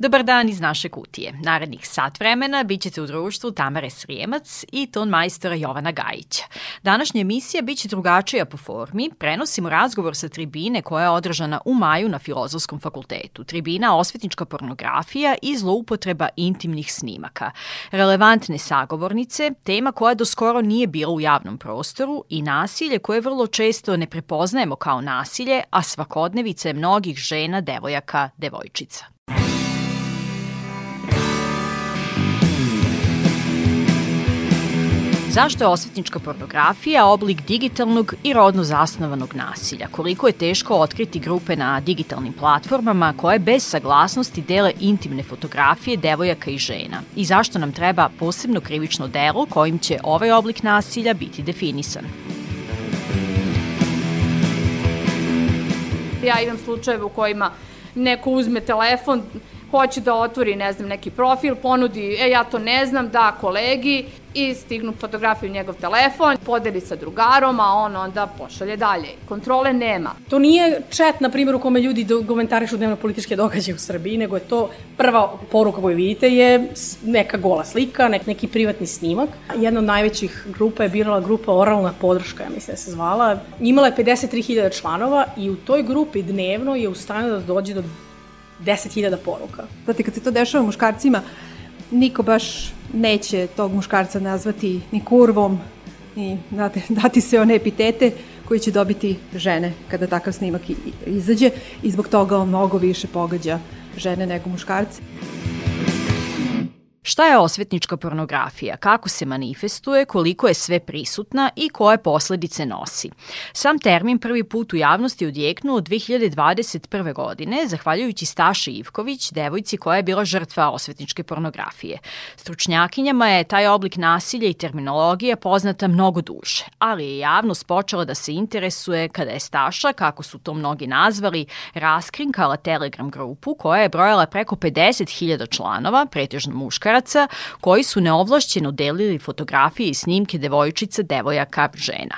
Dobar dan iz naše kutije. Narednih sat vremena bit ćete u društvu Tamare Srijemac i ton majstora Jovana Gajića. Današnja emisija biće drugačija po formi. Prenosimo razgovor sa tribine koja je održana u maju na Filozofskom fakultetu. Tribina osvetnička pornografija i zloupotreba intimnih snimaka. Relevantne sagovornice, tema koja do skoro nije bila u javnom prostoru i nasilje koje vrlo često ne prepoznajemo kao nasilje, a svakodnevice mnogih žena, devojaka, devojčica. Zašto je osvetnička pornografija oblik digitalnog i rodno zasnovanog nasilja? Koliko je teško otkriti grupe na digitalnim platformama koje bez saglasnosti dele intimne fotografije devojaka i žena? I zašto nam treba posebno krivično delo kojim će ovaj oblik nasilja biti definisan? Ja imam slučajeve u kojima neko uzme telefon, hoće da otvori, ne znam, neki profil, ponudi, e, ja to ne znam, da kolegi i stignu fotografiju njegov telefon, podeli sa drugarom, a on onda pošalje dalje. Kontrole nema. To nije chat, na primjer, u kome ljudi komentarišu dnevno političke događaje u Srbiji, nego je to prva poruka koju vidite je neka gola slika, nek, neki privatni snimak. Jedna od najvećih grupa je birala grupa Oralna podrška, ja mislim da se zvala. Imala je 53.000 članova i u toj grupi dnevno je u stanju da dođe do 10.000 poruka. Znate, kad se to dešava muškarcima, niko baš neće tog muškarca nazvati ni kurvom, ni znate, dati se one epitete koji će dobiti žene kada takav snimak izađe i zbog toga on mnogo više pogađa žene nego muškarce. Šta je osvetnička pornografija, kako se manifestuje, koliko je sve prisutna i koje posledice nosi? Sam termin prvi put u javnosti odjeknuo 2021. godine, zahvaljujući Staši Ivković, devojci koja je bila žrtva osvetničke pornografije. Stručnjakinjama je taj oblik nasilja i terminologija poznata mnogo duže, ali je javnost počela da se interesuje kada je Staša, kako su to mnogi nazvali, raskrinkala Telegram grupu koja je brojala preko 50.000 članova, pretežno muškara, muškaraca koji su neovlašćeno delili fotografije i snimke devojčica, devojaka, žena.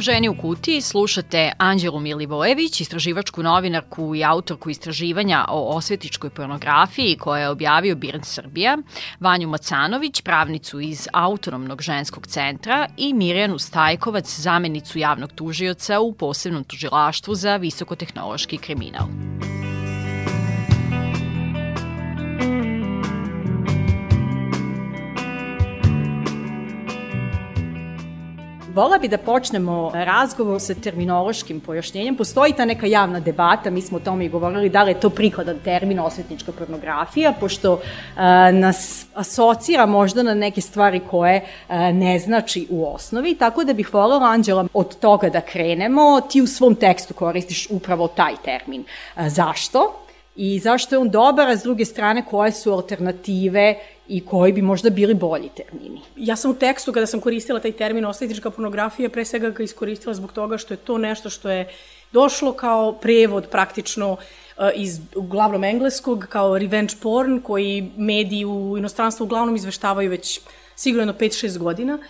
Ženi u kutiji slušate Anđelu Milivojević, istraživačku novinarku i autorku istraživanja o osvetičkoj pornografiji koja je objavio Birn Srbija, Vanju Macanović, pravnicu iz Autonomnog ženskog centra i Mirjanu Stajkovac, zamenicu javnog tužioca u posebnom tužilaštvu za visokotehnološki kriminal. Vola bi da počnemo razgovor sa terminološkim pojašnjenjem. Postoji ta neka javna debata, mi smo o tome i govorili, da li je to prikladan termin osvetnička pornografija, pošto uh, nas asocira možda na neke stvari koje uh, ne znači u osnovi, tako da bih volila, Anđela, od toga da krenemo. Ti u svom tekstu koristiš upravo taj termin. Uh, zašto? I zašto je on dobar, a s druge strane koje su alternative i koji bi možda bili bolji termini. Ja sam u tekstu kada sam koristila taj termin osvetnička pornografija, pre svega ga iskoristila zbog toga što je to nešto što je došlo kao prevod praktično eh, iz uglavnom engleskog kao revenge porn koji mediji u inostranstvu uglavnom izveštavaju već sigurno jedno 5-6 godina. Uh,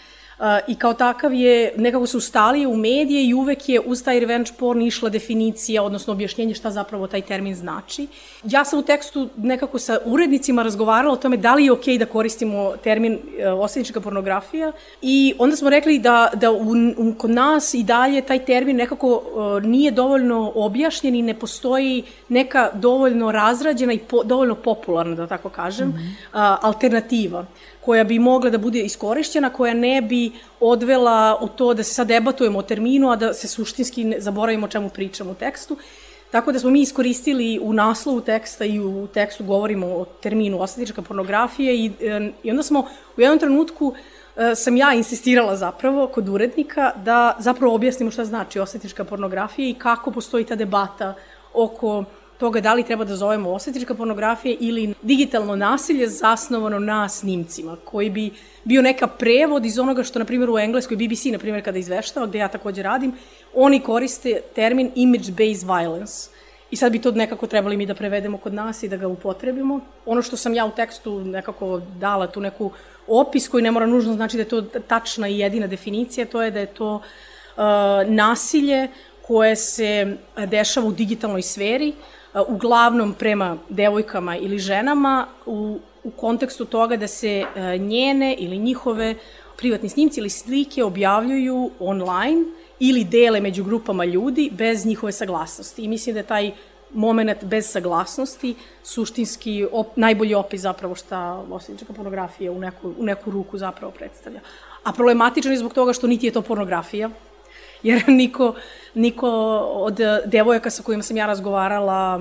i kao takav je, nekako se ustalio u medije i uvek je uz taj revenge porn išla definicija, odnosno objašnjenje šta zapravo taj termin znači. Ja sam u tekstu nekako sa urednicima razgovarala o tome da li je okej okay da koristimo termin e, osvetnička pornografija i onda smo rekli da, da u, u, kod nas i dalje taj termin nekako uh, nije dovoljno objašnjen i ne postoji neka dovoljno razrađena i po, dovoljno popularna, da tako kažem, mm -hmm. uh, alternativa koja bi mogla da bude iskorišćena, koja ne bi odvela u to da se sad debatujemo o terminu, a da se suštinski ne zaboravimo o čemu pričamo u tekstu. Tako da smo mi iskoristili u naslovu teksta i u tekstu govorimo o terminu osvetnička pornografija i, i onda smo u jednom trenutku e, sam ja insistirala zapravo kod urednika da zapravo objasnimo šta znači osvetnička pornografija i kako postoji ta debata oko toga da li treba da zovemo osvetnička pornografija ili digitalno nasilje zasnovano na snimcima, koji bi bio neka prevod iz onoga što, na primjer, u Engleskoj, BBC, na primjer, kada izveštava, gde ja takođe radim, oni koriste termin image-based violence. I sad bi to nekako trebali mi da prevedemo kod nas i da ga upotrebimo. Ono što sam ja u tekstu nekako dala tu neku opis koji ne mora nužno znači da je to tačna i jedina definicija, to je da je to uh, nasilje koje se dešava u digitalnoj sferi, uh, uglavnom prema devojkama ili ženama, u, u kontekstu toga da se njene ili njihove privatni snimci ili slike objavljuju online ili dele među grupama ljudi bez njihove saglasnosti. I mislim da taj moment bez saglasnosti suštinski op, najbolji opis zapravo šta osjećaka pornografija u neku, u neku ruku zapravo predstavlja. A problematičan je zbog toga što niti je to pornografija, jer niko, niko od devojaka sa kojima sam ja razgovarala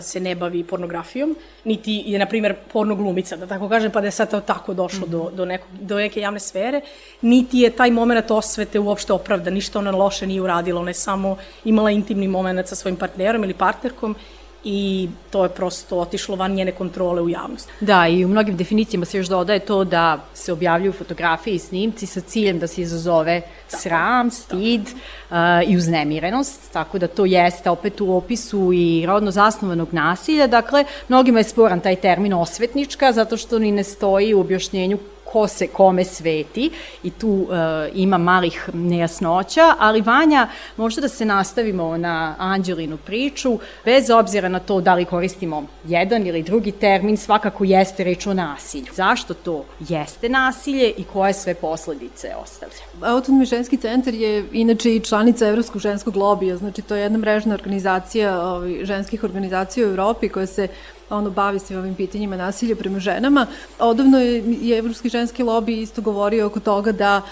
se ne bavi pornografijom, niti je, na primjer, porno glumica, da tako kažem, pa da je sad to tako došlo mm -hmm. do, do, neko, do neke javne sfere, niti je taj moment osvete uopšte opravda, ništa ona loše nije uradila, ona je samo imala intimni moment sa svojim partnerom ili partnerkom i to je prosto otišlo van njene kontrole u javnost. Da, i u mnogim definicijama se još dodaje to da se objavljuju fotografije i snimci sa ciljem da se izazove tako, sram, stid uh, i uznemirenost, tako da to jeste opet u opisu i rodno zasnovanog nasilja. Dakle, mnogima je sporan taj termin osvetnička, zato što ni ne stoji u objašnjenju ko se kome sveti i tu uh, ima malih nejasnoća, ali Vanja, možda da se nastavimo na Anđelinu priču, bez obzira na to da li koristimo jedan ili drugi termin, svakako jeste reč o nasilju. Zašto to jeste nasilje i koje sve posledice ostavlja? Autonomni ženski centar je inače i članica Evropskog ženskog lobija, znači to je jedna mrežna organizacija ovaj, ženskih organizacija u Evropi koja se ono bavi se ovim pitanjima nasilja prema ženama. Odavno je, je Evropski ženski lobby isto govorio oko toga da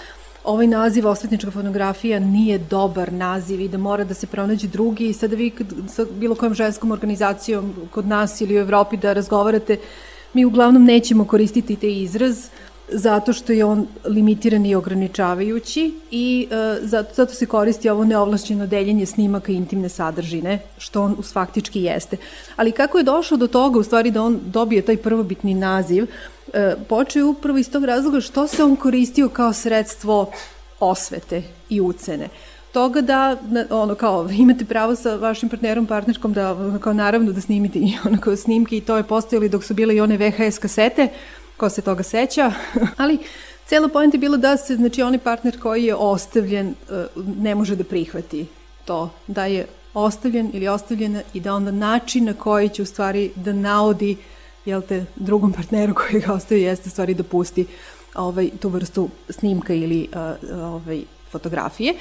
ovaj naziv osvetnička fotografija nije dobar naziv i da mora da se pronađe drugi i sada vi sa bilo kojom ženskom organizacijom kod nas ili u Evropi da razgovarate, mi uglavnom nećemo koristiti te izraz, zato što je on limitiran i ograničavajući i e, zato, zato se koristi ovo neovlašćeno deljenje snimaka intimne sadržine, što on us faktički jeste. Ali kako je došao do toga, u stvari da on dobije taj prvobitni naziv, e, počeo upravo iz tog razloga što se on koristio kao sredstvo osvete i ucene toga da ono kao imate pravo sa vašim partnerom partnerkom da ono, kao naravno da snimite i ono kao snimke i to je postojali dok su bile i one VHS kasete ko se toga seća, ali cela pojenta je bilo da se, znači, onaj partner koji je ostavljen e, ne može da prihvati to, da je ostavljen ili ostavljena i da onda način na koji će u stvari da naodi jel te, drugom partneru koji ga ostaje jeste u stvari da pusti ovaj, tu vrstu snimka ili uh, ovaj, fotografije.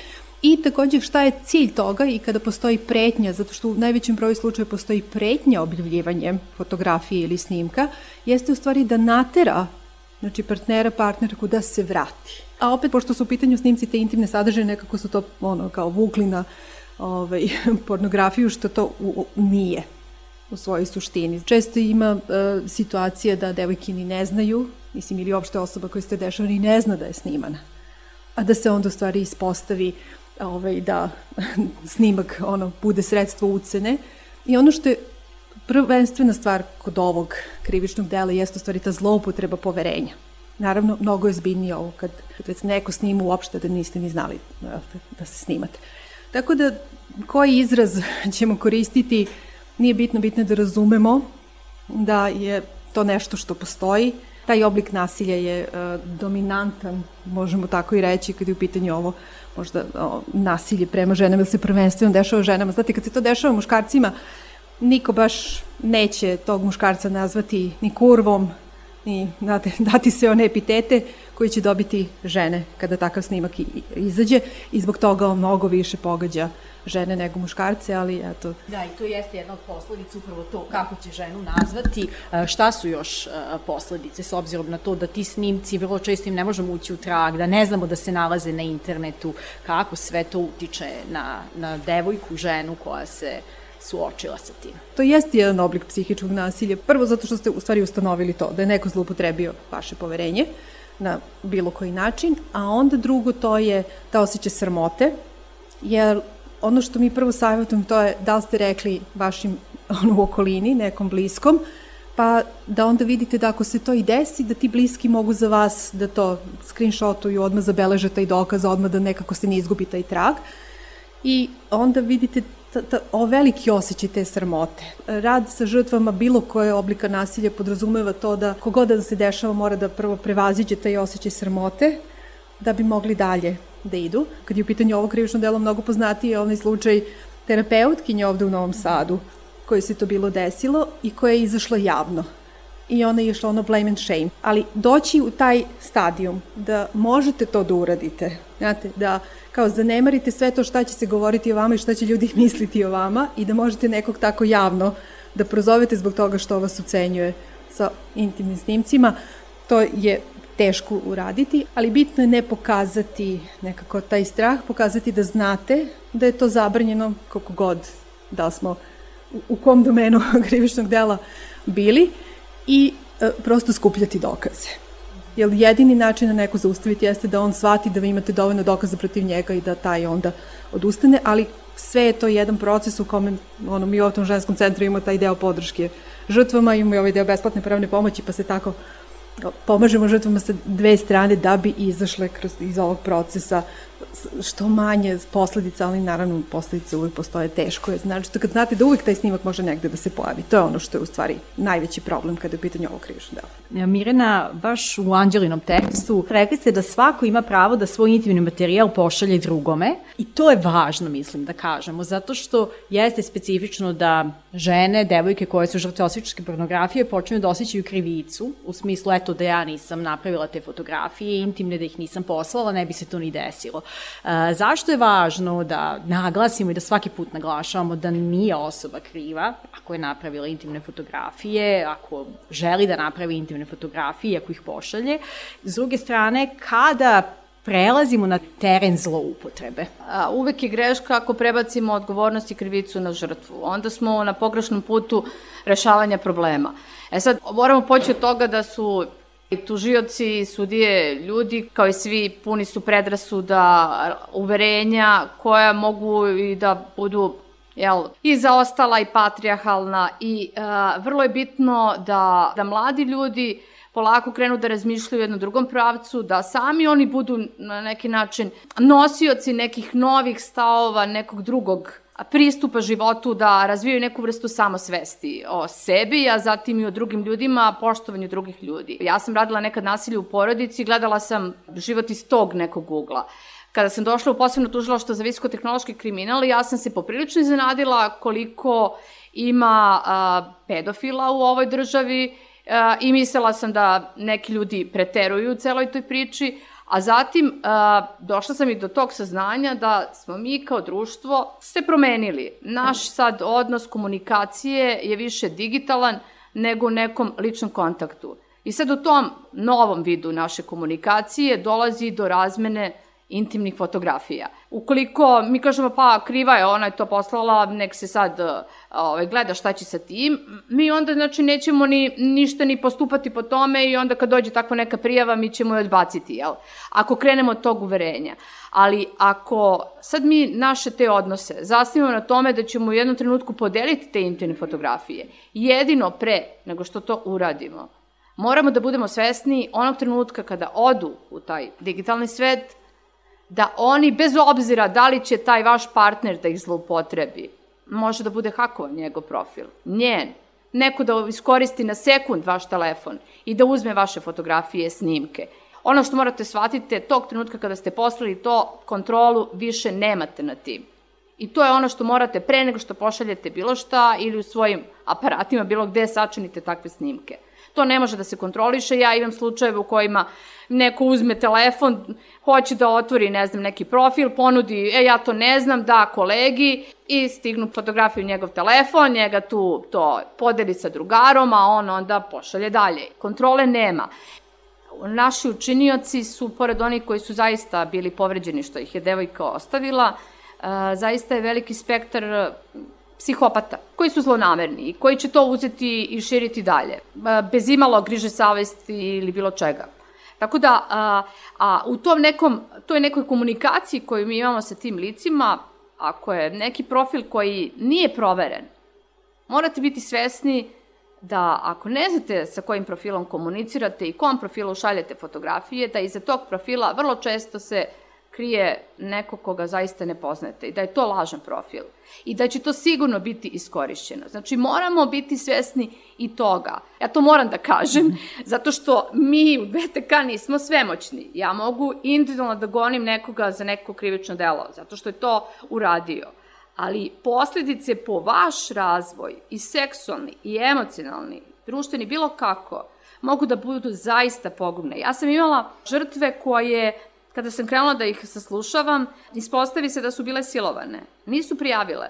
I takođe šta je cilj toga i kada postoji pretnja, zato što u najvećem broju slučaja postoji pretnja objavljivanjem fotografije ili snimka, jeste u stvari da natera znači partnera, partnerku da se vrati. A opet, pošto su u pitanju snimci te intimne sadržaje, nekako su to ono, kao vukli na ovaj, pornografiju, što to u, nije u svojoj suštini. Često ima e, situacija da devojke ni ne znaju, mislim, ili uopšte osoba koja se to dešava ni ne zna da je snimana. A da se onda u stvari ispostavi ovaj, da snimak ono, bude sredstvo ucene. I ono što je prvenstvena stvar kod ovog krivičnog dela jeste u stvari ta zloupotreba poverenja. Naravno, mnogo je zbiljnije ovo kad, kad već neko snima uopšte da niste ni znali da, da se snimate. Tako da, koji izraz ćemo koristiti, nije bitno, bitno da razumemo da je to nešto što postoji. Taj oblik nasilja je uh, dominantan, možemo tako i reći, kad je u pitanju ovo možda o, nasilje prema ženama ili se prvenstveno dešava ženama. Znate, kad se to dešava muškarcima, niko baš neće tog muškarca nazvati ni kurvom, ni znate, dati se one epitete koji će dobiti žene kada takav snimak izađe i zbog toga mnogo više pogađa žene nego muškarce, ali eto... Da, i to jeste jedna od posledica upravo to kako će ženu nazvati. E, šta su još e, posledice s obzirom na to da ti snimci vrlo često im ne možemo ući u trag, da ne znamo da se nalaze na internetu, kako sve to utiče na, na devojku, ženu koja se suočila sa tim. To jeste jedan oblik psihičkog nasilja. Prvo zato što ste u stvari ustanovili to, da je neko zloupotrebio vaše poverenje na bilo koji način, a onda drugo to je da osjeća sramote, jer ono što mi prvo savjetujem to je da li ste rekli vašim ono, u okolini, nekom bliskom, pa da onda vidite da ako se to i desi, da ti bliski mogu za vas da to screenshotuju, odmah zabeleže taj dokaz, odmah da nekako se ne izgubi taj trag. I onda vidite o veliki osjećaj te sramote. Rad sa žrtvama bilo koje oblika nasilja podrazumeva to da kogoda da se dešava mora da prvo prevaziđe taj osjećaj sramote da bi mogli dalje da idu. Kad je u pitanju ovo krivično delo mnogo poznatiji je onaj slučaj terapeutkinje ovde u Novom Sadu, koje se to bilo desilo i koje je izašlo javno. I ona je išla ono blame and shame. Ali doći u taj stadijum da možete to da uradite, znate, da kao zanemarite sve to šta će se govoriti o vama i šta će ljudi misliti o vama i da možete nekog tako javno da prozovete zbog toga što vas ucenjuje sa intimnim snimcima, to je teško uraditi, ali bitno je ne pokazati nekako taj strah, pokazati da znate da je to zabranjeno koliko god da smo u kom domenu krivičnog dela bili i e, prosto skupljati dokaze. Jer jedini način na da neko zaustaviti jeste da on shvati da vi imate dovoljno dokaza protiv njega i da taj onda odustane, ali sve je to jedan proces u kome ono, mi u tom ženskom centru imamo taj deo podrške žrtvama, imamo i ovaj deo besplatne pravne pomoći, pa se tako pomažemo žrtvama sa dve strane da bi izašle kroz, iz ovog procesa što manje posledica, ali naravno posledice uvek postoje teško je. Znači, kad znate da uvek taj snimak može negde da se pojavi, to je ono što je u stvari najveći problem kada je u pitanju ovog krivičnog dela. Mirena, baš u Anđelinom tekstu rekli ste da svako ima pravo da svoj intimni materijal pošalje drugome i to je važno, mislim, da kažemo, zato što jeste specifično da žene, devojke koje su žrtve osjećačke pornografije počinju da osjećaju krivicu, u smislu, eto, da ja nisam napravila te fotografije intimne, da ih nisam poslala, ne bi se to ni desilo. E, zašto je važno da naglasimo i da svaki put naglašavamo da nije osoba kriva ako je napravila intimne fotografije, ako želi da napravi intimne fotografije, ako ih pošalje. S druge strane, kada prelazimo na teren zloupotrebe. A, uvek je greška ako prebacimo odgovornost i krivicu na žrtvu. Onda smo na pogrešnom putu rešavanja problema. E sad, moramo poći od toga da su tužioci, sudije, ljudi, kao i svi, puni su predrasuda, uverenja koja mogu i da budu jel, i zaostala i patrijahalna i uh, vrlo je bitno da, da mladi ljudi polako krenu da razmišljaju u jednom drugom pravcu, da sami oni budu na neki način nosioci nekih novih stavova, nekog drugog pristupa životu, da razvijaju neku vrstu samosvesti o sebi, a zatim i o drugim ljudima, poštovanju drugih ljudi. Ja sam radila nekad nasilje u porodici, gledala sam život iz tog nekog ugla. Kada sam došla u posebno tužilaštvo za visokotehnološki kriminal, ja sam se poprilično iznenadila koliko ima a, pedofila u ovoj državi a, i mislila sam da neki ljudi preteruju u celoj toj priči, A zatim a, došla sam i do tog saznanja da smo mi kao društvo se promenili. Naš sad odnos komunikacije je više digitalan nego u nekom ličnom kontaktu. I sad u tom novom vidu naše komunikacije dolazi do razmene intimnih fotografija. Ukoliko mi kažemo pa kriva je, ona je to poslala, nek se sad ovaj, gleda šta će sa tim, mi onda znači nećemo ni, ništa ni postupati po tome i onda kad dođe takva neka prijava mi ćemo je odbaciti, jel? Ako krenemo od tog uverenja. Ali ako sad mi naše te odnose zasnivamo na tome da ćemo u jednom trenutku podeliti te intimne fotografije, jedino pre nego što to uradimo, moramo da budemo svesni onog trenutka kada odu u taj digitalni svet, da oni, bez obzira da li će taj vaš partner da ih zloupotrebi, može da bude hakovan njegov profil, njen, neko da iskoristi na sekund vaš telefon i da uzme vaše fotografije, snimke. Ono što morate shvatiti, tog trenutka kada ste poslali to, kontrolu više nemate na tim. I to je ono što morate pre nego što pošaljete bilo šta ili u svojim aparatima bilo gde sačinite takve snimke. To ne može da se kontroliše. Ja imam slučajeve u kojima neko uzme telefon, hoće da otvori, ne znam, neki profil, ponudi, e, ja to ne znam, da kolegi i stignu fotografiju njegov telefon, njega tu to podeli sa drugarom, a on onda pošalje dalje. Kontrole nema. Naši učinioci su, pored onih koji su zaista bili povređeni što ih je devojka ostavila, zaista je veliki spektar psihopata, koji su zlonamerni i koji će to uzeti i širiti dalje, bez imalo griže savesti ili bilo čega. Tako da, a, a u tom nekom, toj nekoj komunikaciji koju mi imamo sa tim licima, ako je neki profil koji nije proveren, Morate biti svesni da ako ne znate sa kojim profilom komunicirate i kom profilu šaljete fotografije, da iza tog profila vrlo često se krije neko koga zaista ne poznate i da je to lažan profil i da će to sigurno biti iskorišćeno. Znači, moramo biti svesni i toga. Ja to moram da kažem, zato što mi u BTK nismo svemoćni. Ja mogu individualno da gonim nekoga za neko krivično delo, zato što je to uradio. Ali posledice po vaš razvoj, i seksualni, i emocionalni, društveni, bilo kako, mogu da budu zaista pogubne. Ja sam imala žrtve koje Kada sam krenula da ih saslušavam, ispostavi se da su bile silovane. Nisu prijavile,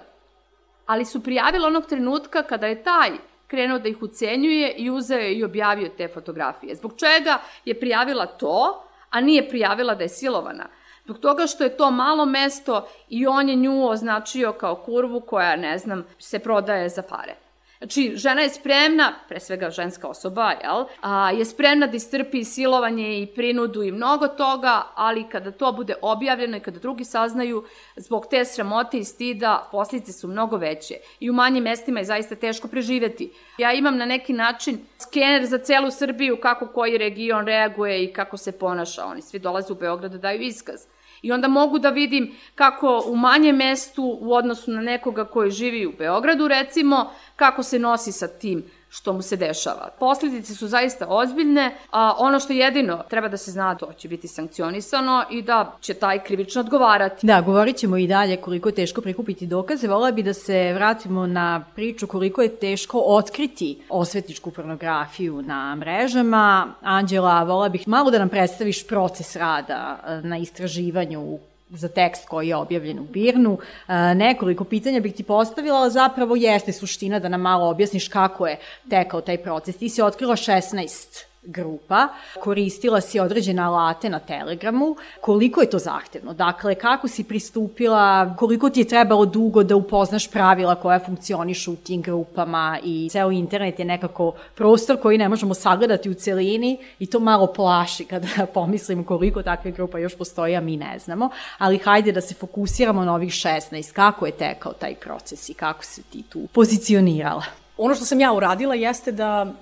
ali su prijavile onog trenutka kada je taj krenuo da ih ucenjuje i uzeo i objavio te fotografije. Zbog čega je prijavila to, a nije prijavila da je silovana? Zbog toga što je to malo mesto i on je nju označio kao kurvu koja, ne znam, se prodaje za pare. Znači, žena je spremna, pre svega ženska osoba, jel, a, je spremna da istrpi silovanje i prinudu i mnogo toga, ali kada to bude objavljeno i kada drugi saznaju, zbog te sramote i stida, posljedice su mnogo veće. I u manjim mestima je zaista teško preživeti. Ja imam na neki način skener za celu Srbiju kako koji region reaguje i kako se ponaša. Oni svi dolaze u Beograd da daju iskaz. I onda mogu da vidim kako u manjem mestu u odnosu na nekoga koji živi u Beogradu recimo, kako se nosi sa tim što mu se dešava. Posledice su zaista ozbiljne, a ono što jedino treba da se zna, to će biti sankcionisano i da će taj krivično odgovarati. Da, govorit ćemo i dalje koliko je teško prikupiti dokaze. Vola bi da se vratimo na priču koliko je teško otkriti osvetničku pornografiju na mrežama. Anđela, vola bih malo da nam predstaviš proces rada e, na istraživanju za tekst koji je objavljen u Birnu. E, nekoliko pitanja bih ti postavila, ali zapravo jeste suština da nam malo objasniš kako je tekao taj proces. Ti si otkrila 16 grupa, koristila si određene alate na Telegramu, koliko je to zahtevno? Dakle, kako si pristupila, koliko ti je trebalo dugo da upoznaš pravila koja funkcionišu u tim grupama? I ceo internet je nekako prostor koji ne možemo sagledati u celini i to malo plaši kada pomislim koliko takve grupa još postoji, a mi ne znamo, ali hajde da se fokusiramo na ovih 16, kako je tekao taj proces i kako se ti tu pozicionirala? Ono što sam ja uradila jeste da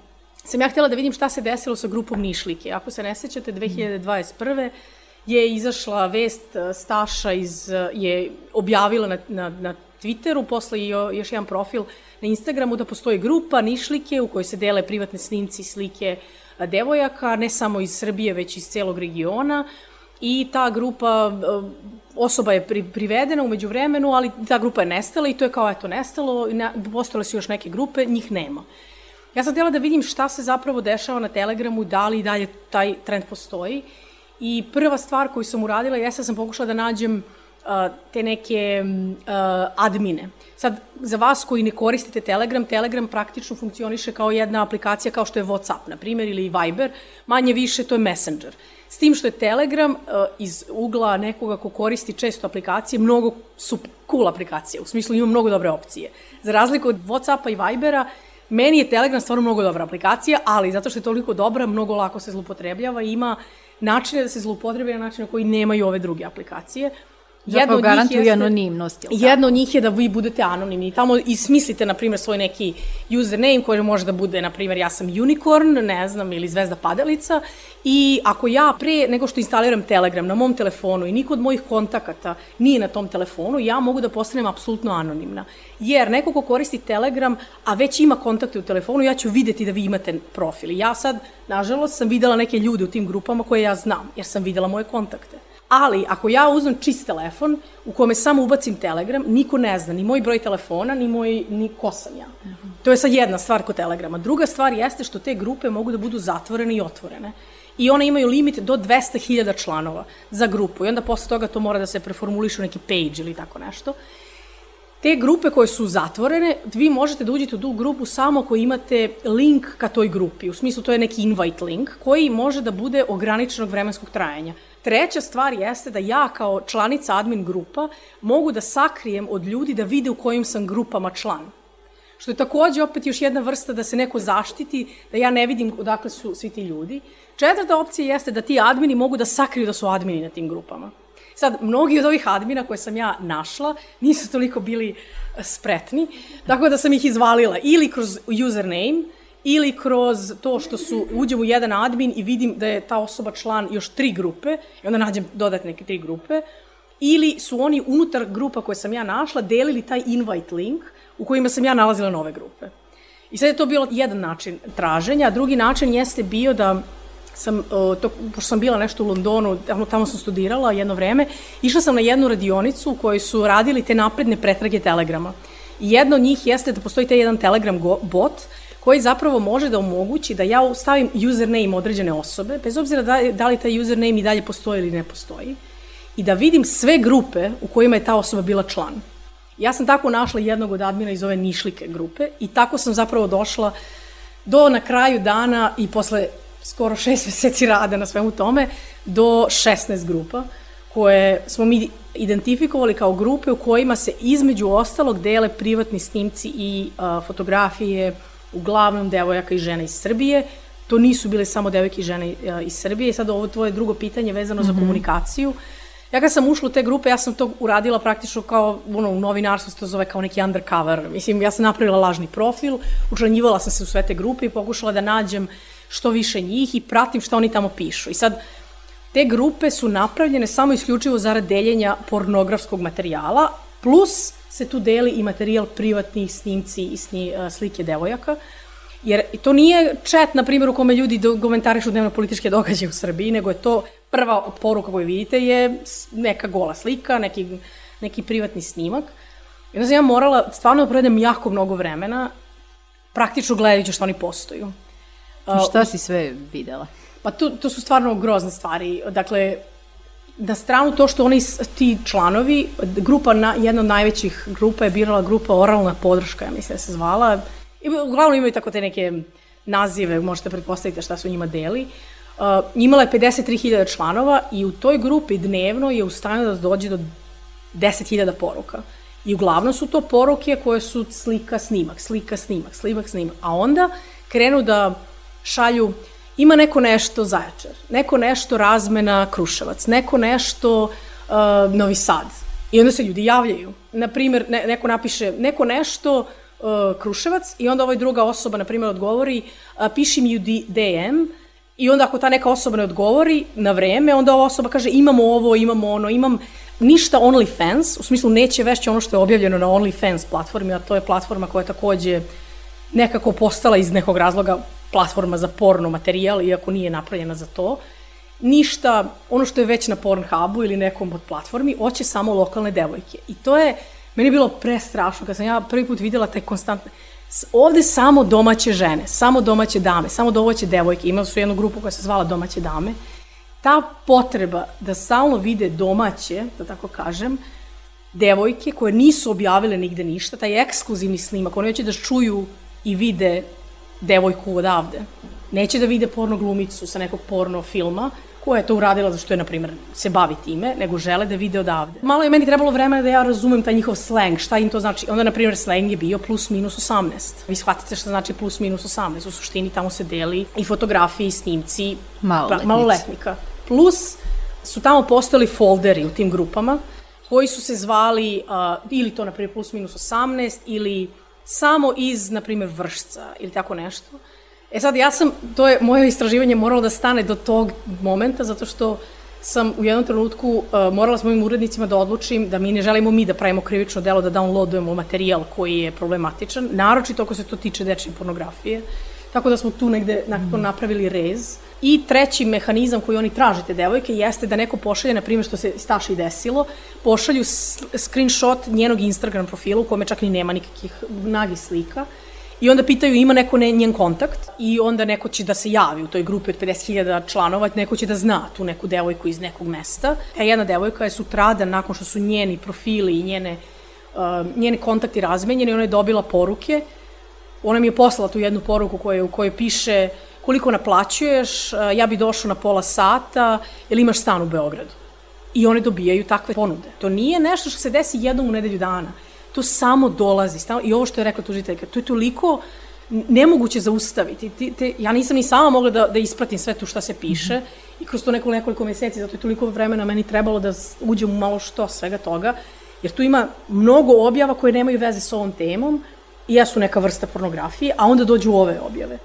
sam ja htjela da vidim šta se desilo sa grupom Nišlike. Ako se ne sećate, 2021 je izašla vest e, Staša iz, e, je objavila na, na, na Twitteru, posle i još jedan profil na Instagramu da postoji grupa Nišlike u kojoj se dele privatne snimci i slike e, devojaka, ne samo iz Srbije, već iz celog regiona. I ta grupa, osoba je pri, privedena umeđu vremenu, ali ta grupa je nestala i to je kao, eto, nestalo, ne, postale su još neke grupe, njih nema. Ja sam htjela da vidim šta se zapravo dešava na Telegramu, da li i dalje taj trend postoji. I prva stvar koju sam uradila jeste da sam pokušala da nađem uh, te neke uh, admine. Sad, za vas koji ne koristite Telegram, Telegram praktično funkcioniše kao jedna aplikacija kao što je WhatsApp, na primjer, ili Viber, manje više to je Messenger. S tim što je Telegram uh, iz ugla nekoga ko koristi često aplikacije, mnogo su cool aplikacije, u smislu ima mnogo dobre opcije. Za razliku od WhatsAppa i Vibera, Meni je Telegram stvarno mnogo dobra aplikacija, ali zato što je toliko dobra, mnogo lako se zlupotrebljava i ima načine da se zlupotrebljava na načine koji nemaju ove druge aplikacije. Jedno garantuje jeste, anonimnost. Jedno od njih je da vi budete anonimni. Tamo i smislite, na primjer, svoj neki username koji može da bude, na primjer, ja sam unicorn, ne znam, ili zvezda padalica. I ako ja pre nego što instaliram Telegram na mom telefonu i niko od mojih kontakata nije na tom telefonu, ja mogu da postanem apsolutno anonimna. Jer neko ko koristi Telegram, a već ima kontakte u telefonu, ja ću videti da vi imate profil. Ja sad, nažalost, sam videla neke ljude u tim grupama koje ja znam, jer sam videla moje kontakte. Ali, ako ja uzmem čist telefon u kome samo ubacim Telegram, niko ne zna ni moj broj telefona, ni, moj, ni ko sam ja. To je sad jedna stvar kod Telegrama. Druga stvar jeste što te grupe mogu da budu zatvorene i otvorene. I one imaju limit do 200.000 članova za grupu. I onda posle toga to mora da se preformuliše u neki page ili tako nešto. Te grupe koje su zatvorene, vi možete da uđete u tu grupu samo ako imate link ka toj grupi. U smislu to je neki invite link koji može da bude ograničenog vremenskog trajanja. Treća stvar jeste da ja kao članica admin grupa mogu da sakrijem od ljudi da vide u kojim sam grupama član. Što je takođe opet još jedna vrsta da se neko zaštiti, da ja ne vidim odakle su svi ti ljudi. Četvrta opcija jeste da ti admini mogu da sakriju da su admini na tim grupama. Sad, mnogi od ovih admina koje sam ja našla nisu toliko bili e, spretni, tako da sam ih izvalila ili kroz username, ili kroz to što su, uđem u jedan admin i vidim da je ta osoba član još tri grupe, i onda nađem dodatne neke tri grupe, ili su oni unutar grupa koje sam ja našla delili taj invite link u kojima sam ja nalazila nove grupe. I sad je to bilo jedan način traženja, a drugi način jeste bio da sam, to, pošto sam bila nešto u Londonu, tamo, tamo sam studirala jedno vreme, išla sam na jednu radionicu u kojoj su radili te napredne pretrage telegrama. I jedna od njih jeste da postoji taj jedan telegram bot koji zapravo može da omogući da ja stavim username određene osobe, bez obzira da, da li taj username i dalje postoji ili ne postoji, i da vidim sve grupe u kojima je ta osoba bila član. Ja sam tako našla jednog od admina iz ove Nišlike grupe i tako sam zapravo došla do na kraju dana i posle skoro šest meseci rada na svemu tome, do 16 grupa koje smo mi identifikovali kao grupe u kojima se između ostalog dele privatni snimci i a, fotografije uglavnom devojaka i žena iz Srbije. To nisu bile samo devojke i žene a, iz Srbije. Sad ovo tvoje drugo pitanje vezano mm -hmm. za mhm. komunikaciju. Ja kad sam ušla u te grupe, ja sam to uradila praktično kao, ono, u novinarstvu se to zove kao neki undercover. Mislim, ja sam napravila lažni profil, učlanjivala sam se u sve te grupe i pokušala da nađem uh, što više njih i pratim šta oni tamo pišu. I sad, te grupe su napravljene samo isključivo zarad deljenja pornografskog materijala, plus se tu deli i materijal privatnih snimci i sni, slike devojaka. Jer to nije chat, na primjer, u kome ljudi komentarišu dnevno političke događaje u Srbiji, nego je to prva poruka koju vidite je neka gola slika, neki, neki privatni snimak. I onda sam ja morala stvarno da provedem jako mnogo vremena praktično gledajući što oni postoju. Šta si sve videla? Pa to, to su stvarno grozne stvari. Dakle, na stranu to što oni, ti članovi, grupa, na, jedna od najvećih grupa je birala grupa Oralna podrška, ja mislim da se zvala. Uglavnom imaju tako te neke nazive, možete pretpostaviti šta su njima deli. Uh, imala je 53.000 članova i u toj grupi dnevno je u stanju da dođe do 10.000 poruka. I uglavnom su to poruke koje su slika, snimak, slika, snimak, slimak, snimak. A onda krenu da šalju ima neko nešto Zaječar, neko nešto razmena Kruševac, neko nešto uh, Novi Sad. I onda se ljudi javljaju. Naprimer, ne, neko napiše neko nešto uh, Kruševac i onda ovaj druga osoba, na primjer, odgovori uh, piši mi u DM i onda ako ta neka osoba ne odgovori na vreme, onda ova osoba kaže imamo ovo, imamo ono, imam ništa OnlyFans, u smislu neće vešći ono što je objavljeno na OnlyFans platformi, a to je platforma koja je takođe nekako postala iz nekog razloga platforma za porno materijal, iako nije napravljena za to. Ništa, ono što je već na Pornhubu ili nekom od platformi, hoće samo lokalne devojke. I to je, meni je bilo prestrašno, kad sam ja prvi put videla taj konstantne, ovde samo domaće žene, samo domaće dame, samo domaće devojke, imali su jednu grupu koja se zvala domaće dame, ta potreba da stalno vide domaće, da tako kažem, devojke koje nisu objavile nigde ništa, taj ekskluzivni snimak, one hoće da čuju i vide devojku odavde. Neće da vide porno glumicu sa nekog porno filma, koja je to uradila zašto je, na primjer, se bavi time, nego žele da vide odavde. Malo je meni trebalo vremena da ja razumem taj njihov slang, šta im to znači. Onda, na primjer, slang je bio plus minus 18. Vi shvatite šta znači plus minus 18. U suštini tamo se deli i fotografiji, i snimci maloletnica. maloletnika. Plus su tamo postojali folderi u tim grupama koji su se zvali uh, ili to, na primjer, plus minus 18 ili samo iz, na primjer, vršca ili tako nešto. E sad, ja sam, to je moje istraživanje moralo da stane do tog momenta, zato što sam u jednom trenutku uh, morala s mojim urednicima da odlučim da mi ne želimo mi da pravimo krivično delo, da downloadujemo materijal koji je problematičan, naročito ako se to tiče dečje pornografije. Tako da smo tu negde nakon napravili rez. I treći mehanizam koji oni traže te devojke jeste da neko pošalje, na primjer što se Staši desilo, pošalju screenshot njenog Instagram profila u kome čak ni nema nikakvih nagih slika i onda pitaju ima neko ne, njen kontakt i onda neko će da se javi u toj grupi od 50.000 članova, neko će da zna tu neku devojku iz nekog mesta. A jedna devojka je sutradan, nakon što su njeni profili i njene, uh, njeni kontakti razmenjeni, ona je dobila poruke ona mi je poslala tu jednu poruku koju, u kojoj piše koliko naplaćuješ, ja bi došao na pola sata, ili imaš stan u Beogradu. I one dobijaju takve ponude. To nije nešto što se desi jednom u nedelju dana. To samo dolazi. I ovo što je rekla tužiteljka, to je toliko nemoguće zaustaviti. Ti, te, ja nisam ni sama mogla da, da ispratim sve tu šta se piše i kroz to neko, nekoliko meseci, zato je toliko vremena meni trebalo da uđem u malo što svega toga, jer tu ima mnogo objava koje nemaju veze sa ovom temom i jesu neka vrsta pornografije, a onda dođu ove objave.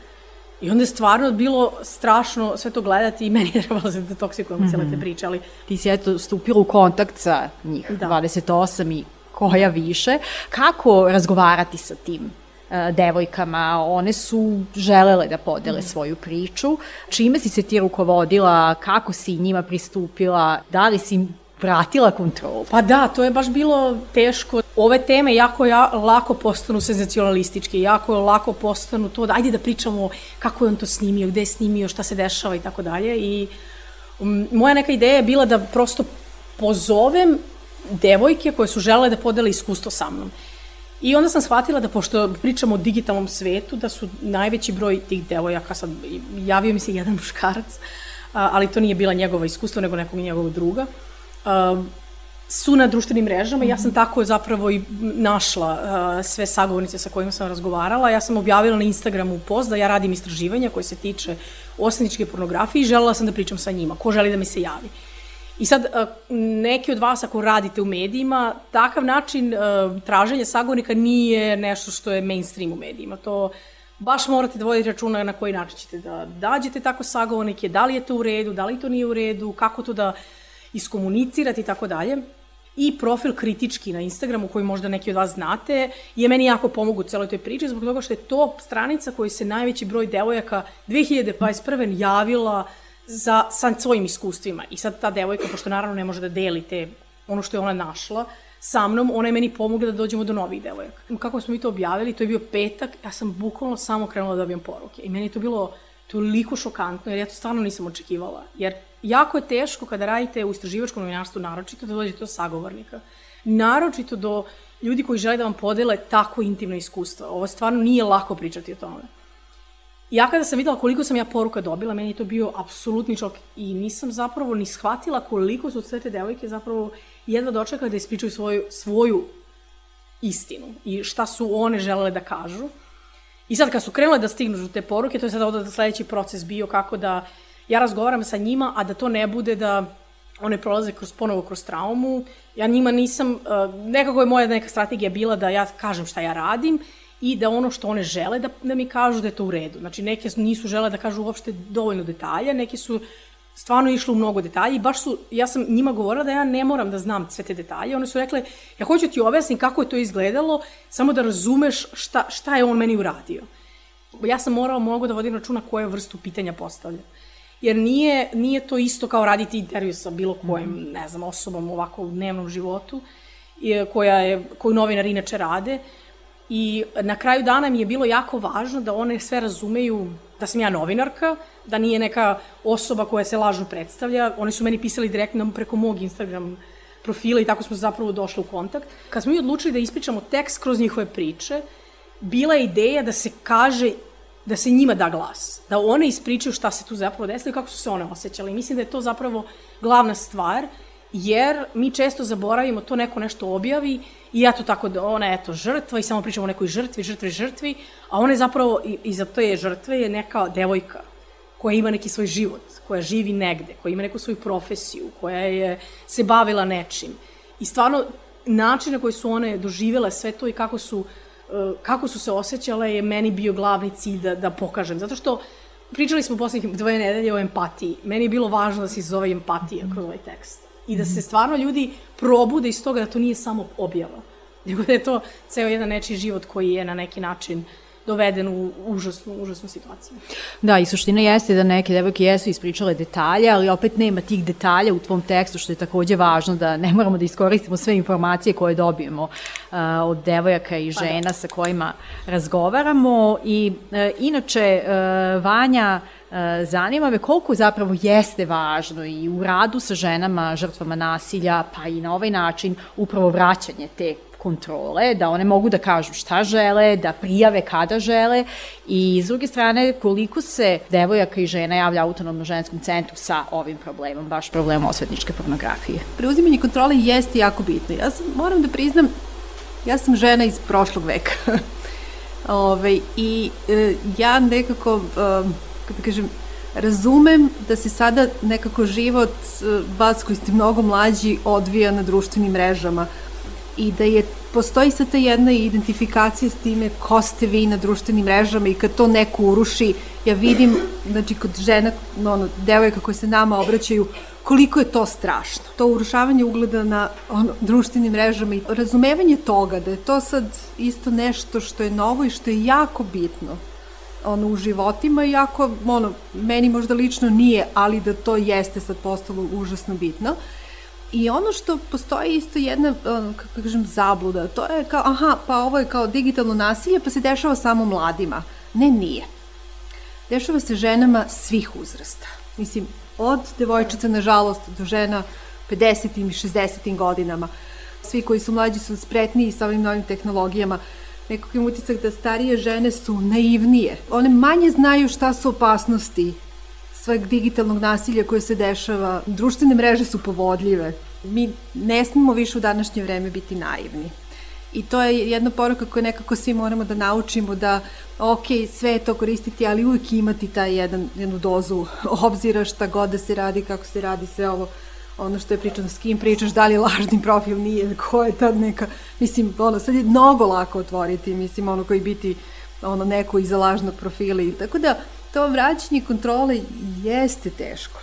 I onda je stvarno bilo strašno sve to gledati i meni je trebalo da se detoksikujem mm -hmm. cijele te priče, ali... Ti si eto stupila u kontakt sa njih, da. 28 i koja više. Kako razgovarati sa tim e, devojkama, one su želele da podele mm. svoju priču. Čime si se ti rukovodila, kako si njima pristupila, da li si vratila kontrolu? Pa da, to je baš bilo teško. Ove teme jako ja, lako postanu senzacionalističke, jako lako postanu to da ajde da pričamo kako je on to snimio, gde je snimio, šta se dešava i tako dalje. I moja neka ideja je bila da prosto pozovem devojke koje su želele da podele iskustvo sa mnom. I onda sam shvatila da, pošto pričamo o digitalnom svetu, da su najveći broj tih devojaka, sad javio mi se jedan muškarac, ali to nije bila njegova iskustva, nego nekog njegovog druga, su na društvenim mrežama. Ja sam tako zapravo i našla sve sagovornice sa kojima sam razgovarala. Ja sam objavila na Instagramu post da ja radim istraživanja koje se tiče osnovničke pornografije i želela sam da pričam sa njima. Ko želi da mi se javi. I sad, neki od vas ako radite u medijima, takav način traženja sagovornika nije nešto što je mainstream u medijima. To baš morate da vodite računa na koji način ćete da dađete tako sagovornike, da li je to u redu, da li to nije u redu, kako to da iskomunicirati i tako dalje. I profil kritički na Instagramu, koji možda neki od vas znate, je meni jako pomogu u celoj toj priči, zbog toga što je to stranica koji se najveći broj devojaka 2021. javila za, sa svojim iskustvima. I sad ta devojka, pošto naravno ne može da deli te, ono što je ona našla, sa mnom, ona je meni pomogla da dođemo do novih devojaka. Kako smo mi to objavili, to je bio petak, ja sam bukvalno samo krenula da dobijem poruke. I meni je to bilo toliko šokantno, jer ja to stvarno nisam očekivala. Jer jako je teško kada radite u istraživačkom novinarstvu, naročito da dođete do sagovornika. Naročito do ljudi koji žele da vam podele tako intimno iskustva. Ovo stvarno nije lako pričati o tome. Ja kada sam videla koliko sam ja poruka dobila, meni je to bio apsolutni šok i nisam zapravo ni shvatila koliko su sve te devojke zapravo jedva dočekale da ispričaju svoju, svoju istinu i šta su one želele da kažu. I sad kad su krenule da stignu te poruke, to je sada onda sledeći proces bio kako da ja razgovaram sa njima, a da to ne bude da one prolaze kroz, ponovo kroz traumu. Ja njima nisam, nekako je moja neka strategija bila da ja kažem šta ja radim i da ono što one žele da, da mi kažu da je to u redu. Znači, neke nisu žele da kažu uopšte dovoljno detalja, neke su stvarno išle u mnogo detalja i baš su, ja sam njima govorila da ja ne moram da znam sve te detalje. One su rekle, ja hoću ti objasnim kako je to izgledalo, samo da razumeš šta, šta je on meni uradio. Ja sam morala mnogo da vodim računa koje vrstu pitanja postavlja. Jer nije, nije to isto kao raditi intervju sa bilo kojim, mm. ne znam, osobom ovako u dnevnom životu, koja je, koju novinari inače rade. I na kraju dana mi je bilo jako važno da one sve razumeju da sam ja novinarka, da nije neka osoba koja se lažno predstavlja. Oni su meni pisali direktno preko mog Instagram profila i tako smo zapravo došli u kontakt. Kad smo mi odlučili da ispričamo tekst kroz njihove priče, bila je ideja da se kaže da se njima da glas, da one ispričaju šta se tu zapravo desilo i kako su se one osjećale. I mislim da je to zapravo glavna stvar, jer mi često zaboravimo, to neko nešto objavi i ja to tako da ona je eto žrtva i samo pričamo o nekoj žrtvi, žrtvi, žrtvi, a ona je zapravo, i, za to je žrtve, je neka devojka koja ima neki svoj život, koja živi negde, koja ima neku svoju profesiju, koja je se bavila nečim. I stvarno, način na koji su one doživele sve to i kako su, eh, kako su se osjećale je meni bio glavni cilj da, da pokažem. Zato što pričali smo poslednjih dvoje nedelje o empatiji. Meni je bilo važno da se izove empatija kroz ovaj tekst i da se stvarno ljudi probude iz toga da to nije samo objava, nego da je to ceo jedan nečiji život koji je na neki način doveden u užasnu, užasnu situaciju. Da, i suština jeste da neke devojke jesu ispričale detalje, ali opet nema tih detalja u tvom tekstu, što je takođe važno da ne moramo da iskoristimo sve informacije koje dobijemo uh, od devojaka i žena pa da. sa kojima razgovaramo. I uh, inače, uh, Vanja, zanima me koliko zapravo jeste važno i u radu sa ženama, žrtvama nasilja, pa i na ovaj način upravo vraćanje te kontrole, da one mogu da kažu šta žele, da prijave kada žele i s druge strane koliko se devojaka i žena javlja autonomno ženskom centru sa ovim problemom, baš problemom osvetničke pornografije. Preuzimanje kontrole jeste jako bitno. Ja sam, moram da priznam, ja sam žena iz prošlog veka. Ove, I e, ja nekako... E, da kažem, Razumem da se sada nekako život e, vas koji ste mnogo mlađi odvija na društvenim mrežama i da je postoji sad ta jedna identifikacija s time ko ste vi na društvenim mrežama i kad to neko uruši, ja vidim, znači kod žena, ono, devojka koje se nama obraćaju, koliko je to strašno. To urušavanje ugleda na ono, društvenim mrežama i razumevanje toga da je to sad isto nešto što je novo i što je jako bitno ono, u životima, iako ono, meni možda lično nije, ali da to jeste sad postalo užasno bitno. I ono što postoji isto jedna, ono, kako kažem, zabluda, to je kao, aha, pa ovo je kao digitalno nasilje, pa se dešava samo mladima. Ne, nije. Dešava se ženama svih uzrasta. Mislim, od devojčica, nažalost, do žena 50. i 60. godinama. Svi koji su mlađi su spretniji sa ovim novim tehnologijama. Nekog im utisak da starije žene su naivnije. One manje znaju šta su opasnosti sveg digitalnog nasilja koje se dešava. Društvene mreže su povodljive. Mi ne smemo više u današnje vreme biti naivni. I to je jedna poruka koju nekako svi moramo da naučimo da, ok, sve je to koristiti, ali uvijek imati taj jedan, jednu dozu obzira šta god da se radi, kako se radi, sve ovo ono što je pričano, s kim pričaš, da li je lažni profil, nije, ko je tad neka, mislim, ono, sad je mnogo lako otvoriti, mislim, ono koji biti ono neko iza lažnog profila i tako da to vraćanje kontrole jeste teško.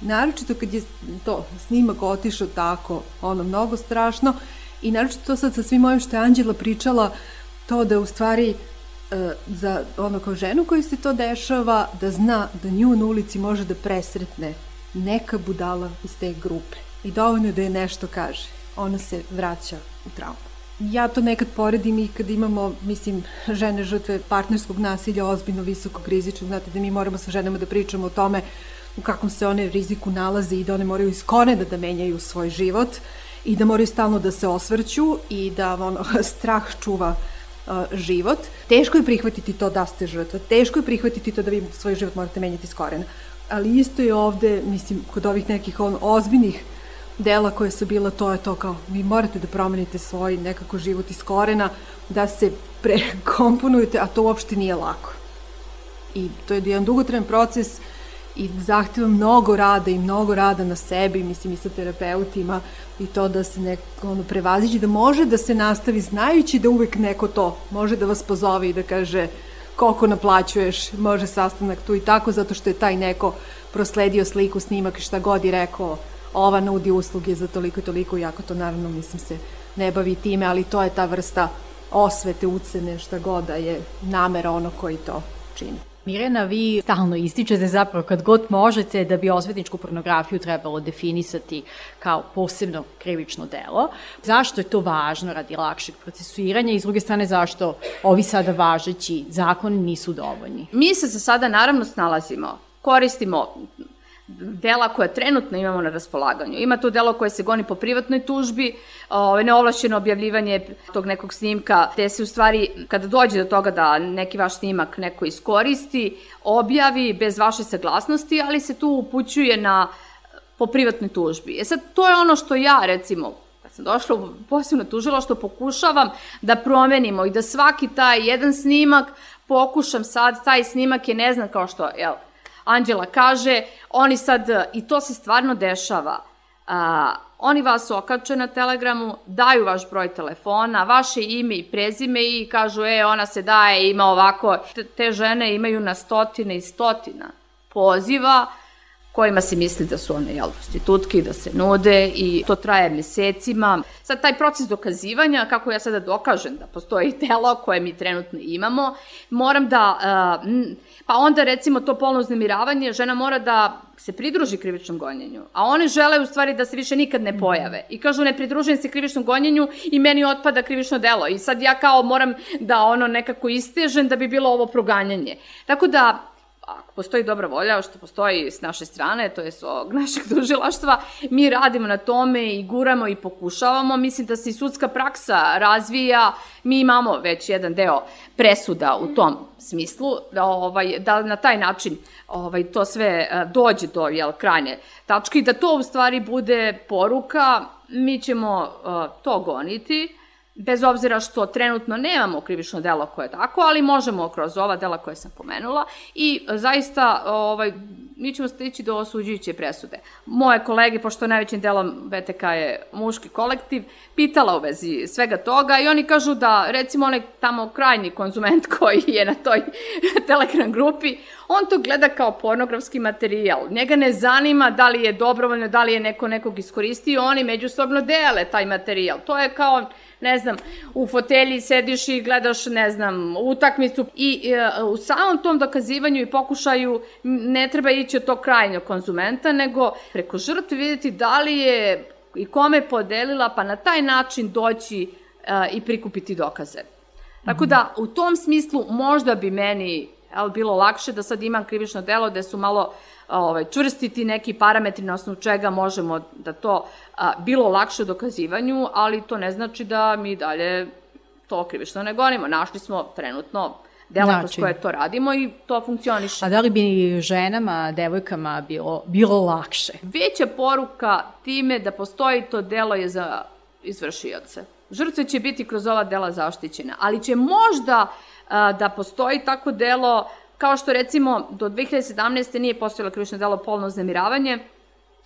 Naročito kad je to snimak otišao tako, ono, mnogo strašno, I naročito to sad sa svim ovim što je Anđela pričala, to da u stvari e, za ono kao ženu koji se to dešava, da zna da nju na ulici može da presretne neka budala iz te grupe. I dovoljno da je nešto kaže. Ona se vraća u traumu. Ja to nekad poredim i kad imamo, mislim, žene žrtve partnerskog nasilja ozbiljno visokog rizičnog, znate da mi moramo sa ženama da pričamo o tome u kakvom se one riziku nalaze i da one moraju iz korena da menjaju svoj život i da moraju stalno da se osvrću i da ono, strah čuva život. Teško je prihvatiti to da ste žrtva, teško je prihvatiti to da vi svoj život morate menjati s korena. Ali isto je ovde, mislim, kod ovih nekih on, ozbiljnih dela koje su bila, to je to kao, vi morate da promenite svoj nekako život iz korena, da se prekomponujete, a to uopšte nije lako. I to je jedan dugotren proces i zahteva mnogo rada i mnogo rada na sebi, mislim i sa terapeutima i to da se neko ono, prevaziđe, da može da se nastavi znajući da uvek neko to može da vas pozove i da kaže koliko naplaćuješ, može sastanak tu i tako, zato što je taj neko prosledio sliku, snimak i šta god i rekao ova nudi usluge za toliko i toliko, iako to naravno mislim se ne bavi time, ali to je ta vrsta osvete, ucene, šta god da je namera ono koji to čini. Mirjana, vi stalno ističete zapravo kad god možete da bi osvetničku pornografiju trebalo definisati kao posebno krivično delo. Zašto je to važno radi lakšeg procesuiranja i s druge strane zašto ovi sada važeći zakoni nisu dovoljni? Mi se za sada naravno snalazimo koristimo dela koje trenutno imamo na raspolaganju. Ima to delo koje se goni po privatnoj tužbi, ovaj, neovlašćeno objavljivanje tog nekog snimka, gde se u stvari, kada dođe do toga da neki vaš snimak neko iskoristi, objavi bez vaše saglasnosti, ali se tu upućuje na po privatnoj tužbi. E sad, to je ono što ja, recimo, kad sam došla u posebno tužila, što pokušavam da promenimo i da svaki taj jedan snimak pokušam sad, taj snimak je ne znam kao što, jel, Anđela kaže, oni sad, i to se stvarno dešava, a, oni vas okače na telegramu, daju vaš broj telefona, vaše ime i prezime i kažu, e, ona se daje, ima ovako. Te žene imaju na stotine i stotina poziva kojima se misli da su one, jel, prostitutke da se nude i to traje mesecima. Sad, taj proces dokazivanja, kako ja sada dokažem da postoji telo koje mi trenutno imamo, moram da... Pa onda recimo to polno uznemiravanje, žena mora da se pridruži krivičnom gonjenju, a one žele u stvari da se više nikad ne pojave. I kažu ne pridružujem se krivičnom gonjenju i meni otpada krivično delo. I sad ja kao moram da ono nekako istežem da bi bilo ovo proganjanje. Tako da ako postoji dobra volja, što postoji s naše strane, to je s ovog našeg tužilaštva, mi radimo na tome i guramo i pokušavamo. Mislim da se i sudska praksa razvija, mi imamo već jedan deo presuda u tom smislu, da, ovaj, da na taj način ovaj, to sve e, dođe do jel, krajne tačke i da to u stvari bude poruka, mi ćemo uh, to goniti, bez obzira što trenutno nemamo krivično delo koje je tako, ali možemo kroz ova dela koje sam pomenula i zaista ovaj, mi ćemo stići do osuđujuće presude. Moje kolege, pošto najvećim delom BTK je muški kolektiv, pitala u vezi svega toga i oni kažu da recimo onaj tamo krajnji konzument koji je na toj Telegram grupi, on to gleda kao pornografski materijal. Njega ne zanima da li je dobrovoljno, da li je neko nekog iskoristio, oni međusobno dele taj materijal. To je kao ne znam, u fotelji sediš i gledaš, ne znam, utakmicu i e, u samom tom dokazivanju i pokušaju ne treba ići od tog krajnjog konzumenta, nego preko žrtve vidjeti da li je i kome podelila, pa na taj način doći e, i prikupiti dokaze. Tako da, u tom smislu možda bi meni jel, bilo lakše da sad imam krivično delo gde su malo ovaj, čvrstiti neki parametri na osnovu čega možemo da to a, bilo lakše u dokazivanju, ali to ne znači da mi dalje to krivično ne gonimo. Našli smo trenutno dela znači, koje to radimo i to funkcioniše. A da li bi ženama, devojkama bilo, bilo lakše? Veća poruka time da postoji to delo je za izvršioce. Žrtve će biti kroz ova dela zaštićena, ali će možda a, da postoji tako delo kao što recimo do 2017. nije postojalo krivično delo polno znemiravanje,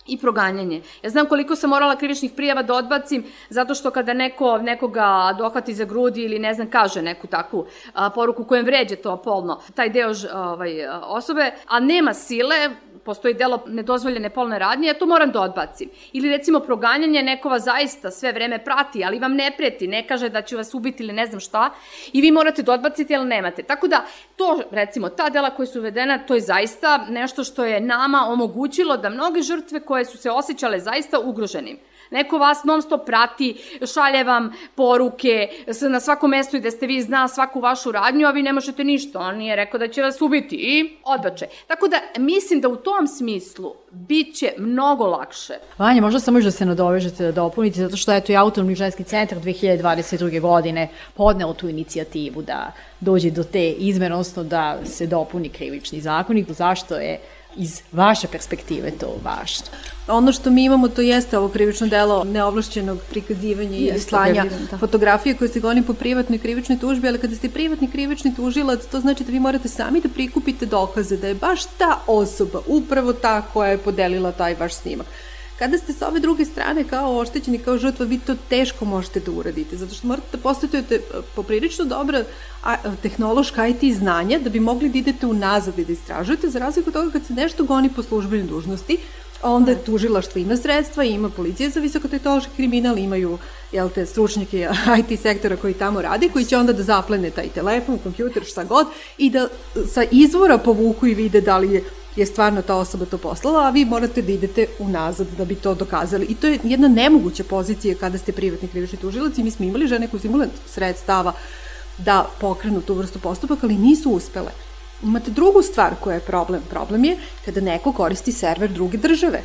i proganjanje. Ja znam koliko sam morala krivičnih prijava da odbacim zato što kada neko nekoga dohvati za grudi ili ne znam kaže neku takvu a, poruku kojem vređe to polno, taj deo ovaj, osobe, a nema sile, postoji delo nedozvoljene polne radnje, ja to moram da odbacim. Ili recimo proganjanje, neko vas zaista sve vreme prati, ali vam ne preti, ne kaže da će vas ubiti ili ne znam šta, i vi morate da odbacite, ali nemate. Tako da, to, recimo, ta dela koja su uvedena, to je zaista nešto što je nama omogućilo da mnoge žrtve koje su se osjećale zaista ugroženim, Neko vas non stop prati, šalje vam poruke na svakom mestu i da ste vi zna svaku vašu radnju, a vi ne možete ništa. On je rekao da će vas ubiti i odbače. Tako da mislim da u tom smislu bit će mnogo lakše. Vanja, možda samo još da se nadovežete da dopunite, zato što eto i Autonomni ženski centar 2022. godine podneo tu inicijativu da dođe do te izmene, odnosno da se dopuni krivični zakonik. Zašto je iz vaše perspektive to važno? Ono što mi imamo to jeste ovo krivično delo neovlašćenog prikazivanja i slanja da. fotografije koje se goni po privatnoj krivičnoj tužbi, ali kada ste privatni krivični tužilac, to znači da vi morate sami da prikupite dokaze da je baš ta osoba upravo ta koja je podelila taj vaš snimak. Kada ste sa ove druge strane kao oštećeni, kao žrtva, vi to teško možete da uradite, zato što morate da postavite poprilično dobra tehnološka IT znanja da bi mogli da idete unazad i da istražujete, za razliku od toga kad se nešto goni po službenoj dužnosti, onda je tužilaštvo ima sredstva, ima policija za visokotehnološki kriminal, imaju jel te, stručnjake IT sektora koji tamo rade, koji će onda da zaplene taj telefon, kompjuter, šta god, i da sa izvora povuku i vide da li je je stvarno ta osoba to poslala, a vi morate da idete unazad da bi to dokazali. I to je jedna nemoguća pozicija kada ste privatni krivični tužilac i mi smo imali žene koje su imale sredstava da pokrenu tu vrstu postupaka, ali nisu uspele. Imate drugu stvar koja je problem. Problem je kada neko koristi server druge države.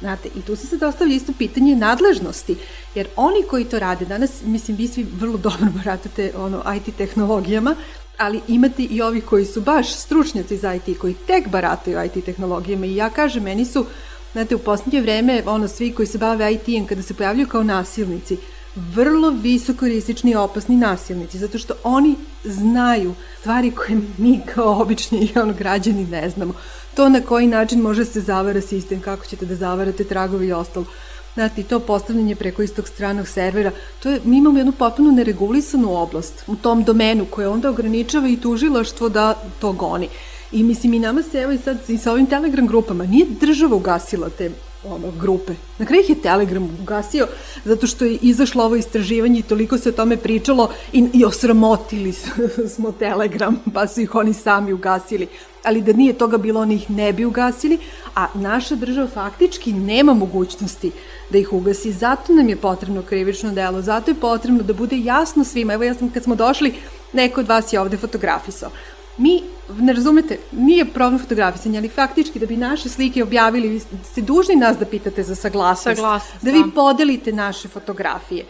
Znate, i tu se sad ostavlja isto pitanje nadležnosti, jer oni koji to rade danas, mislim, vi svi vrlo dobro baratate ono, IT tehnologijama, ali imate i ovi koji su baš stručnjaci za IT, koji tek barataju IT tehnologijama i ja kažem, meni su, znate, u posljednje vreme, ono, svi koji se bave IT-em, kada se pojavljuju kao nasilnici, vrlo visoko rizični i opasni nasilnici, zato što oni znaju stvari koje mi kao obični ono, građani ne znamo. To na koji način može se zavara sistem, kako ćete da zavarate tragovi i ostalo. Znate, to postavljanje preko istog stranog servera, to je, mi imamo jednu potpuno neregulisanu oblast u tom domenu koja onda ograničava i tužilaštvo da to goni. I mislim, i nama se, evo i sad i sa ovim Telegram grupama, nije država ugasila te ono, grupe. Na kraju ih je Telegram ugasio zato što je izašlo ovo istraživanje i toliko se o tome pričalo i, i osramotili smo Telegram, pa su ih oni sami ugasili. Ali da nije toga bilo, oni ih ne bi ugasili, a naša država faktički nema mogućnosti da ih ugasi. Zato nam je potrebno krivično delo, zato je potrebno da bude jasno svima. Evo ja sam kad smo došli, neko od vas je ovde fotografisao. Mi, ne razumete, nije problem fotografisanja, ali faktički da bi naše slike objavili, vi ste dužni nas da pitate za saglasnost, saglasnost da vi da. podelite naše fotografije.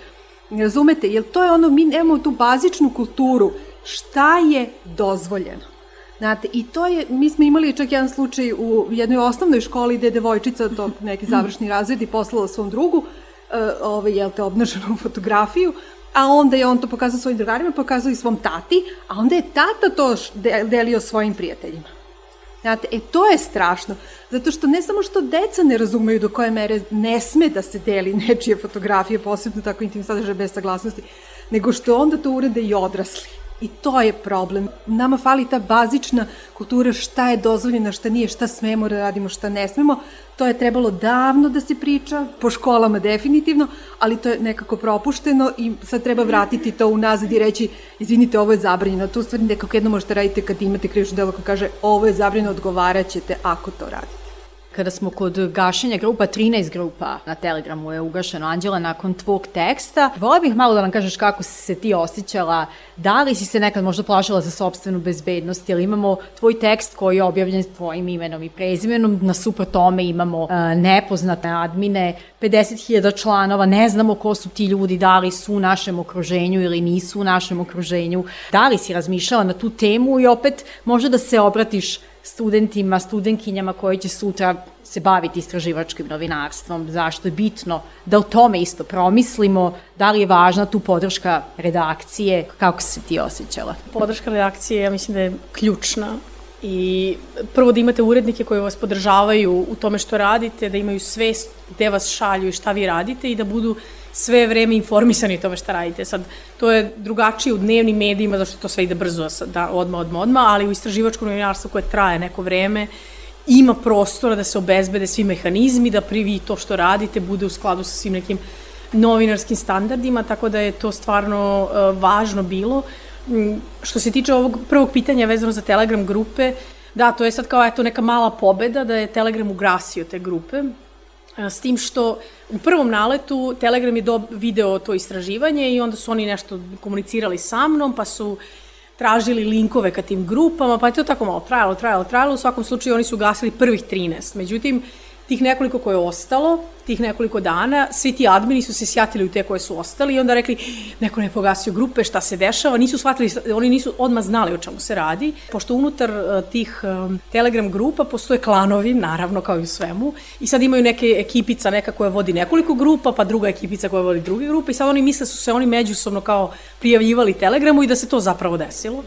Ne razumete, jer to je ono, mi nemamo tu bazičnu kulturu, šta je dozvoljeno. Znate, i to je, mi smo imali čak jedan slučaj u jednoj osnovnoj školi gde je devojčica, to neki završni razred i poslala svom drugu, uh, ovaj, jel te, obnaženu fotografiju, a onda je on to pokazao svojim drugarima, pokazao i svom tati, a onda je tata to delio svojim prijateljima. Znate, e to je strašno, zato što ne samo što deca ne razumeju do koje mere ne sme da se deli nečije fotografije, posebno tako intimni sadržaj bez saglasnosti, nego što onda to urede i odrasli. I to je problem. Nama fali ta bazična kultura šta je dozvoljeno, šta nije, šta smemo da radimo, šta ne smemo. To je trebalo davno da se priča, po školama definitivno, ali to je nekako propušteno i sad treba vratiti to unazad i reći, izvinite, ovo je zabranjeno. Tu stvari nekako jedno možete raditi kad imate krivično delo koji kaže ovo je zabranjeno, odgovarat ćete ako to radite. Kada smo kod gašenja grupa, 13 grupa na Telegramu je ugašeno. Anđela, nakon tvog teksta, vola bih malo da nam kažeš kako si se ti osjećala, da li si se nekad možda plašila za sobstvenu bezbednost, ili imamo tvoj tekst koji je objavljen tvojim imenom i prezimenom, na super tome imamo uh, nepoznate admine, 50.000 članova, ne znamo ko su ti ljudi, da li su u našem okruženju ili nisu u našem okruženju, da li si razmišljala na tu temu i opet možda da se obratiš studentima, studentkinjama koji će sutra se baviti istraživačkim novinarstvom, zašto je bitno da o tome isto promislimo, da li je važna tu podrška redakcije, kako se ti osjećala? Podrška redakcije, ja mislim da je ključna. I prvo da imate urednike koji vas podržavaju u tome što radite, da imaju svest gde vas šalju i šta vi radite i da budu sve vreme informisani o tome šta radite. Sad, to je drugačije u dnevnim medijima, zašto to sve ide brzo, da, odmah, odmah, odmah, ali u istraživačkom novinarstvu koje traje neko vreme, ima prostora da se obezbede svi mehanizmi, da privi to što radite bude u skladu sa svim nekim novinarskim standardima, tako da je to stvarno uh, važno bilo. Mm, što se tiče ovog prvog pitanja vezano za Telegram grupe, da, to je sad kao eto neka mala pobeda da je Telegram ugrasio te grupe, s tim što u prvom naletu Telegram je do, video to istraživanje i onda su oni nešto komunicirali sa mnom, pa su tražili linkove ka tim grupama, pa je to tako malo trajalo, trajalo, trajalo. U svakom slučaju oni su gasili prvih 13. Međutim, tih nekoliko koje je ostalo, tih nekoliko dana, svi ti admini su se sjatili u te koje su ostali i onda rekli, neko ne pogasio grupe, šta se dešava, nisu shvatili, oni nisu odmah znali o čemu se radi, pošto unutar uh, tih um, Telegram grupa postoje klanovi, naravno, kao i u svemu, i sad imaju neke ekipica, neka koja vodi nekoliko grupa, pa druga ekipica koja vodi druge grupe i sad oni misle da su se oni međusobno kao prijavljivali Telegramu i da se to zapravo desilo.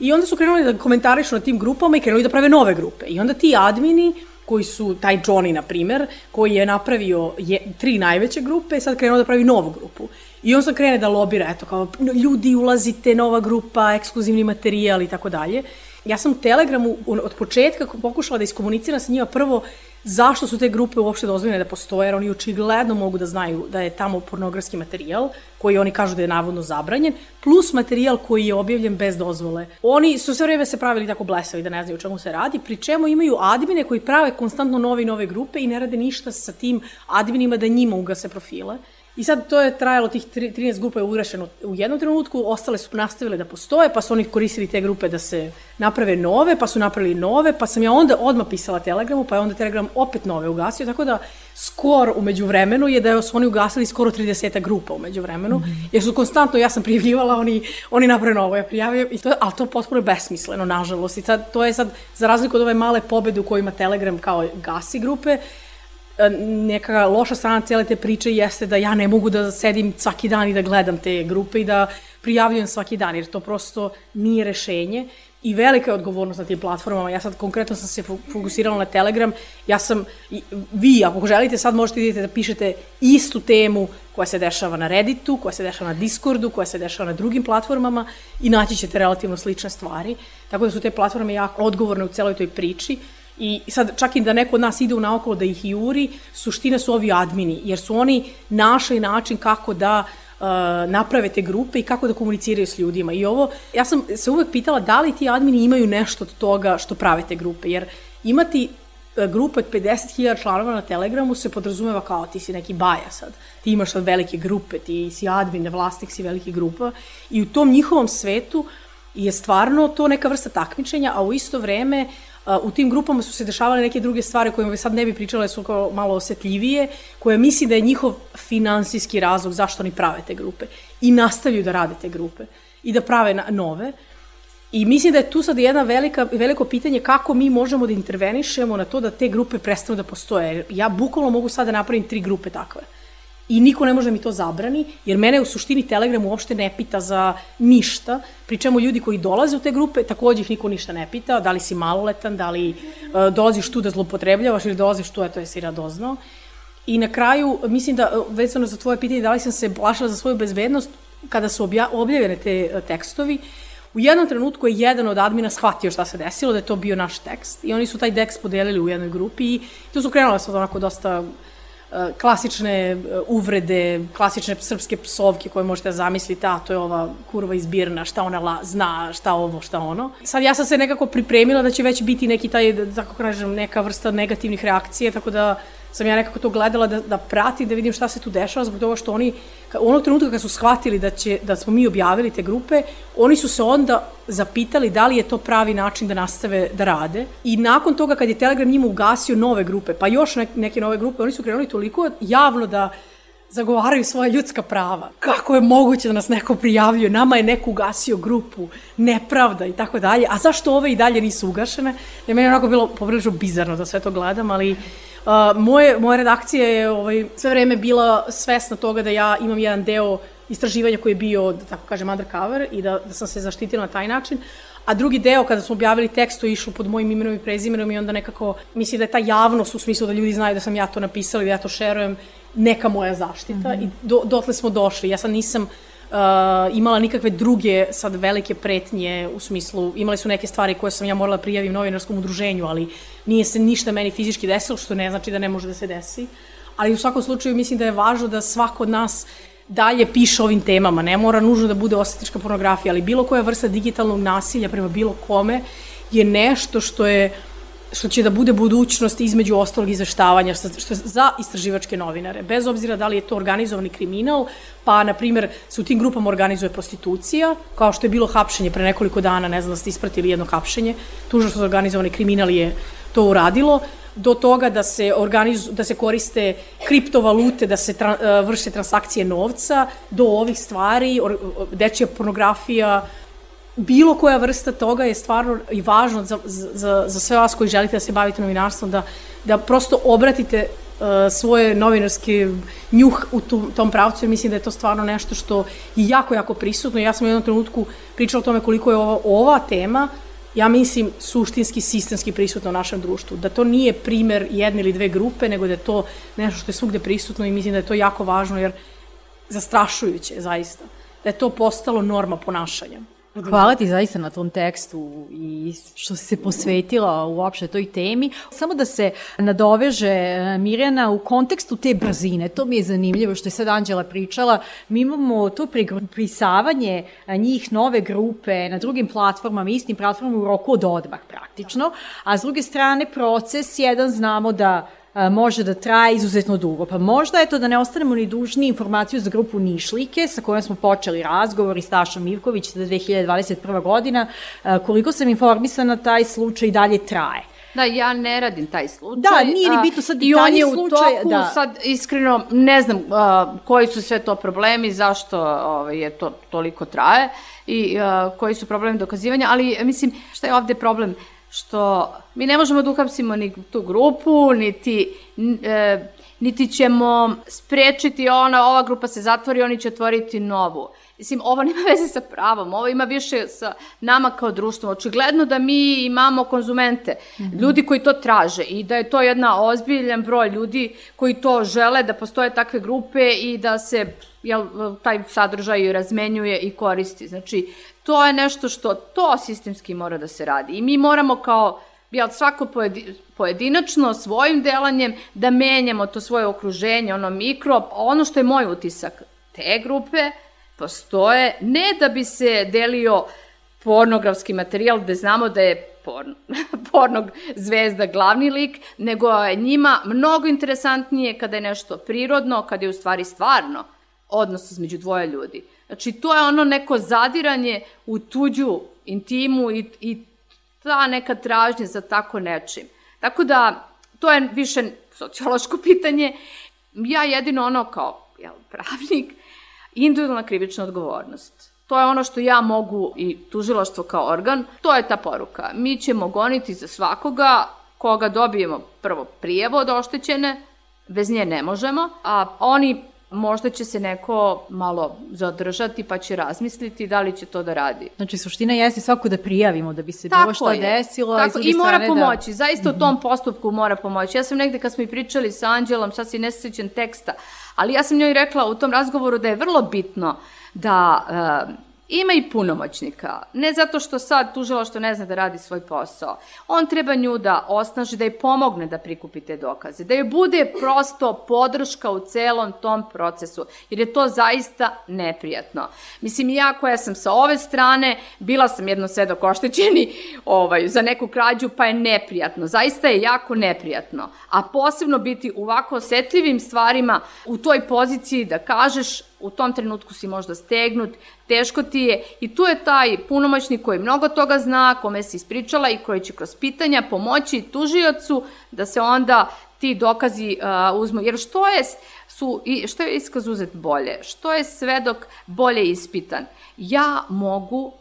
I onda su krenuli da komentarišu na tim grupama i krenuli da prave nove grupe. I onda ti admini koji su, taj Johnny, na primer, koji je napravio je, tri najveće grupe, sad krenuo da pravi novu grupu. I on sad krene da lobira, eto, kao, ljudi, ulazite, nova grupa, ekskluzivni materijal i tako dalje. Ja sam Telegramu od početka pokušala da iskomuniciram sa njima prvo zašto su te grupe uopšte dozvoljene da postoje, jer oni očigledno mogu da znaju da je tamo pornografski materijal, koji oni kažu da je navodno zabranjen, plus materijal koji je objavljen bez dozvole. Oni su sve vreme se pravili tako blesavi da ne znaju o čemu se radi, pri čemu imaju admine koji prave konstantno nove i nove grupe i ne rade ništa sa tim adminima da njima ugase profile. I sad to je trajalo, tih 13 grupa je urešeno u jednom trenutku, ostale su nastavile da postoje, pa su oni koristili te grupe da se naprave nove, pa su napravili nove, pa sam ja onda odmah pisala Telegramu, pa je onda Telegram opet nove ugasio, tako da skor umeđu vremenu je da su oni ugasili skoro 30 grupa umeđu vremenu, mm jer su konstantno, ja sam prijavljivala, oni, oni naprave novo, ja prijavljam, i to, ali to potpuno je besmisleno, nažalost, i sad, to je sad, za razliku od ove male pobede u kojima Telegram kao gasi grupe, neka loša strana cele te priče jeste da ja ne mogu da sedim svaki dan i da gledam te grupe i da prijavljujem svaki dan, jer to prosto nije rešenje i velika je odgovornost na tim platformama. Ja sad konkretno sam se fokusirala na Telegram. Ja sam, vi ako želite sad možete idete da pišete istu temu koja se dešava na Redditu, koja se dešava na Discordu, koja se dešava na drugim platformama i naći ćete relativno slične stvari. Tako da su te platforme jako odgovorne u celoj toj priči I sad, čak i da neko od nas ide u naokolo da ih juri, suština su ovi admini, jer su oni našli način kako da uh, naprave te grupe i kako da komuniciraju s ljudima. I ovo, ja sam se uvek pitala da li ti admini imaju nešto od toga što prave te grupe, jer imati uh, grupe od 50.000 članova na Telegramu se podrazumeva kao ti si neki baja sad. Ti imaš sad velike grupe, ti si admin, vlasnik si velike grupa i u tom njihovom svetu je stvarno to neka vrsta takmičenja, a u isto vreme u tim grupama su se dešavale neke druge stvari koje sad ne bi pričale, su kao malo osetljivije, koje misli da je njihov finansijski razlog zašto oni prave te grupe. I nastavljaju da rade te grupe i da prave nove. I mislim da je tu sad jedna velika, veliko pitanje kako mi možemo da intervenišemo na to da te grupe prestanu da postoje. Ja bukvalno mogu sad da napravim tri grupe takve. I niko ne može mi to zabrani, jer mene u suštini Telegram uopšte ne pita za ništa, pričamo ljudi koji dolaze u te grupe, takođe ih niko ništa ne pita, da li si maloletan, da li uh, dolaziš tu da zlopotrebljavaš ili dolaziš tu, eto jesi radoznao. I na kraju, mislim da, vezano za tvoje pitanje, da li sam se plašila za svoju bezbednost, kada su obja, objavljene te uh, tekstovi, u jednom trenutku je jedan od admina shvatio šta se desilo, da je to bio naš tekst i oni su taj tekst podelili u jednoj grupi i tu su krenule sa onako dosta E, klasične e, uvrede, klasične srpske psovke koje možete da zamisliti, a to je ova kurva izbirna, šta ona la, zna, šta ovo, šta ono. Sad ja sam se nekako pripremila da će već biti neki taj, da tako kažem, neka vrsta negativnih reakcije, tako da sam ja nekako to gledala da, da pratim, da vidim šta se tu dešava, zbog toga što oni, u onog trenutka kad su shvatili da, će, da smo mi objavili te grupe, oni su se onda zapitali da li je to pravi način da nastave da rade. I nakon toga kad je Telegram njima ugasio nove grupe, pa još neke nove grupe, oni su krenuli toliko javno da zagovaraju svoje ljudska prava. Kako je moguće da nas neko prijavljuje? Nama je neko ugasio grupu, nepravda i tako dalje. A zašto ove i dalje nisu ugašene? Je meni onako bilo poprilično bizarno da sve to gledam, ali moje, moja redakcija je ovaj, sve vreme bila svesna toga da ja imam jedan deo istraživanja koji je bio, da tako kažem, undercover i da, da sam se zaštitila na taj način. A drugi deo, kada smo objavili tekst, to je išlo pod mojim imenom i prezimenom i onda nekako, mislim da je ta javnost u smislu da ljudi znaju da sam ja to napisala i da ja to šerujem, neka moja zaštita mm -hmm. i do, dotle smo došli. Ja sad nisam uh, imala nikakve druge sad velike pretnje u smislu, imali su neke stvari koje sam ja morala prijavim novinarskom udruženju, ali nije se ništa meni fizički desilo, što ne znači da ne može da se desi. Ali u svakom slučaju mislim da je važno da svako od nas dalje piše ovim temama. Ne mora nužno da bude osetička pornografija, ali bilo koja vrsta digitalnog nasilja prema bilo kome je nešto što je što će da bude budućnost između ostalog izveštavanja što, što za istraživačke novinare. Bez obzira da li je to organizovani kriminal, pa, na primer, se u tim grupama organizuje prostitucija, kao što je bilo hapšenje pre nekoliko dana, ne znam da ste ispratili jedno hapšenje, tužno što organizovani kriminal je to uradilo, do toga da se, organizu, da se koriste kriptovalute, da se tra, uh, vrše transakcije novca, do ovih stvari, or, dečija pornografija, bilo koja vrsta toga je stvarno i važno za, za, za sve vas koji želite da se bavite novinarstvom, da, da prosto obratite uh, svoje novinarske njuh u tu, tom pravcu i mislim da je to stvarno nešto što je jako, jako prisutno. Ja sam u jednom trenutku pričala o tome koliko je ova, ova tema ja mislim, suštinski, sistemski prisutno u našem društvu. Da to nije primer jedne ili dve grupe, nego da je to nešto što je svugde prisutno i mislim da je to jako važno, jer zastrašujuće, zaista. Da je to postalo norma ponašanja. Hvala ti zaista na tom tekstu i što si se posvetila uopšte toj temi. Samo da se nadoveže e, Mirjana u kontekstu te brzine, to mi je zanimljivo što je sad Anđela pričala, mi imamo to prigrupisavanje e, njih nove grupe na drugim platformama, istim platformama u roku od odmah praktično, a s druge strane proces jedan znamo da može da traje izuzetno dugo. Pa možda je to da ne ostanemo ni dužni informaciju za grupu Nišlike sa kojom smo počeli razgovor i Stašom Ivković da 2021. godina. Koliko sam informisana, taj slučaj dalje traje. Da, ja ne radim taj slučaj. Da, nije ni bitno sad I on je u toku, da. sad iskreno ne znam uh, koji su sve to problemi, zašto ovaj, je to toliko traje i uh, koji su problemi dokazivanja, ali mislim šta je ovde problem? Što mi ne možemo da uhapsimo ni tu grupu, niti, e, niti ćemo sprečiti ona, ova grupa se zatvori, oni će otvoriti novu. Mislim, ovo nema veze sa pravom, ovo ima više sa nama kao društvom. Očigledno da mi imamo konzumente, mm -hmm. ljudi koji to traže i da je to jedna ozbiljan broj ljudi koji to žele, da postoje takve grupe i da se jel, taj sadržaj razmenjuje i koristi. Znači, to je nešto što to sistemski mora da se radi. I mi moramo kao jel, svako pojedinačno svojim delanjem da menjamo to svoje okruženje, ono mikro, ono što je moj utisak, te grupe postoje ne da bi se delio pornografski materijal gde znamo da je porn, pornog zvezda glavni lik, nego je njima mnogo interesantnije kada je nešto prirodno, kada je u stvari stvarno odnos između dvoje ljudi. Znači, to je ono neko zadiranje u tuđu intimu i, i ta neka tražnja za tako nečim. Tako da, to je više sociološko pitanje. Ja jedino ono kao jel, pravnik, individualna krivična odgovornost. To je ono što ja mogu i tužilaštvo kao organ, to je ta poruka. Mi ćemo goniti za svakoga koga dobijemo prvo prijevo od oštećene, bez nje ne možemo, a oni možda će se neko malo zadržati pa će razmisliti da li će to da radi. Znači, suština jeste svako da prijavimo da bi se Tako bilo šta je. desilo. Tako, i, i mora da- pomoći, da... zaista u tom postupku mora pomoći. Ja sam negde kad smo i pričali sa Anđelom, sad si ne sećam teksta, ali ja sam njoj rekla u tom razgovoru da je vrlo bitno da uh, Ima i punomoćnika. Ne zato što sad što ne zna da radi svoj posao. On treba nju da osnaži, da je pomogne da prikupi te dokaze. Da joj bude prosto podrška u celom tom procesu. Jer je to zaista neprijatno. Mislim, ja koja sam sa ove strane, bila sam jedno svedok oštećeni ovaj, za neku krađu, pa je neprijatno. Zaista je jako neprijatno. A posebno biti u ovako osetljivim stvarima u toj poziciji da kažeš u tom trenutku si možda stegnut, teško ti je i tu je taj punomoćnik koji mnogo toga zna, kome si ispričala i koji će kroz pitanja pomoći tužiocu da se onda ti dokazi uh, uzmu. Jer što je, su, što je iskaz uzet bolje? Što je svedok bolje ispitan? Ja mogu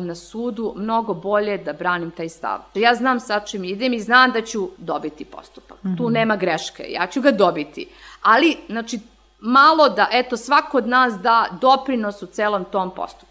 na sudu mnogo bolje da branim taj stav. Ja znam sa čim idem i znam da ću dobiti postupak. Mm -hmm. Tu mhm. nema greške, ja ću ga dobiti. Ali, znači, malo da, eto, svako od nas da doprinos u celom tom postupku.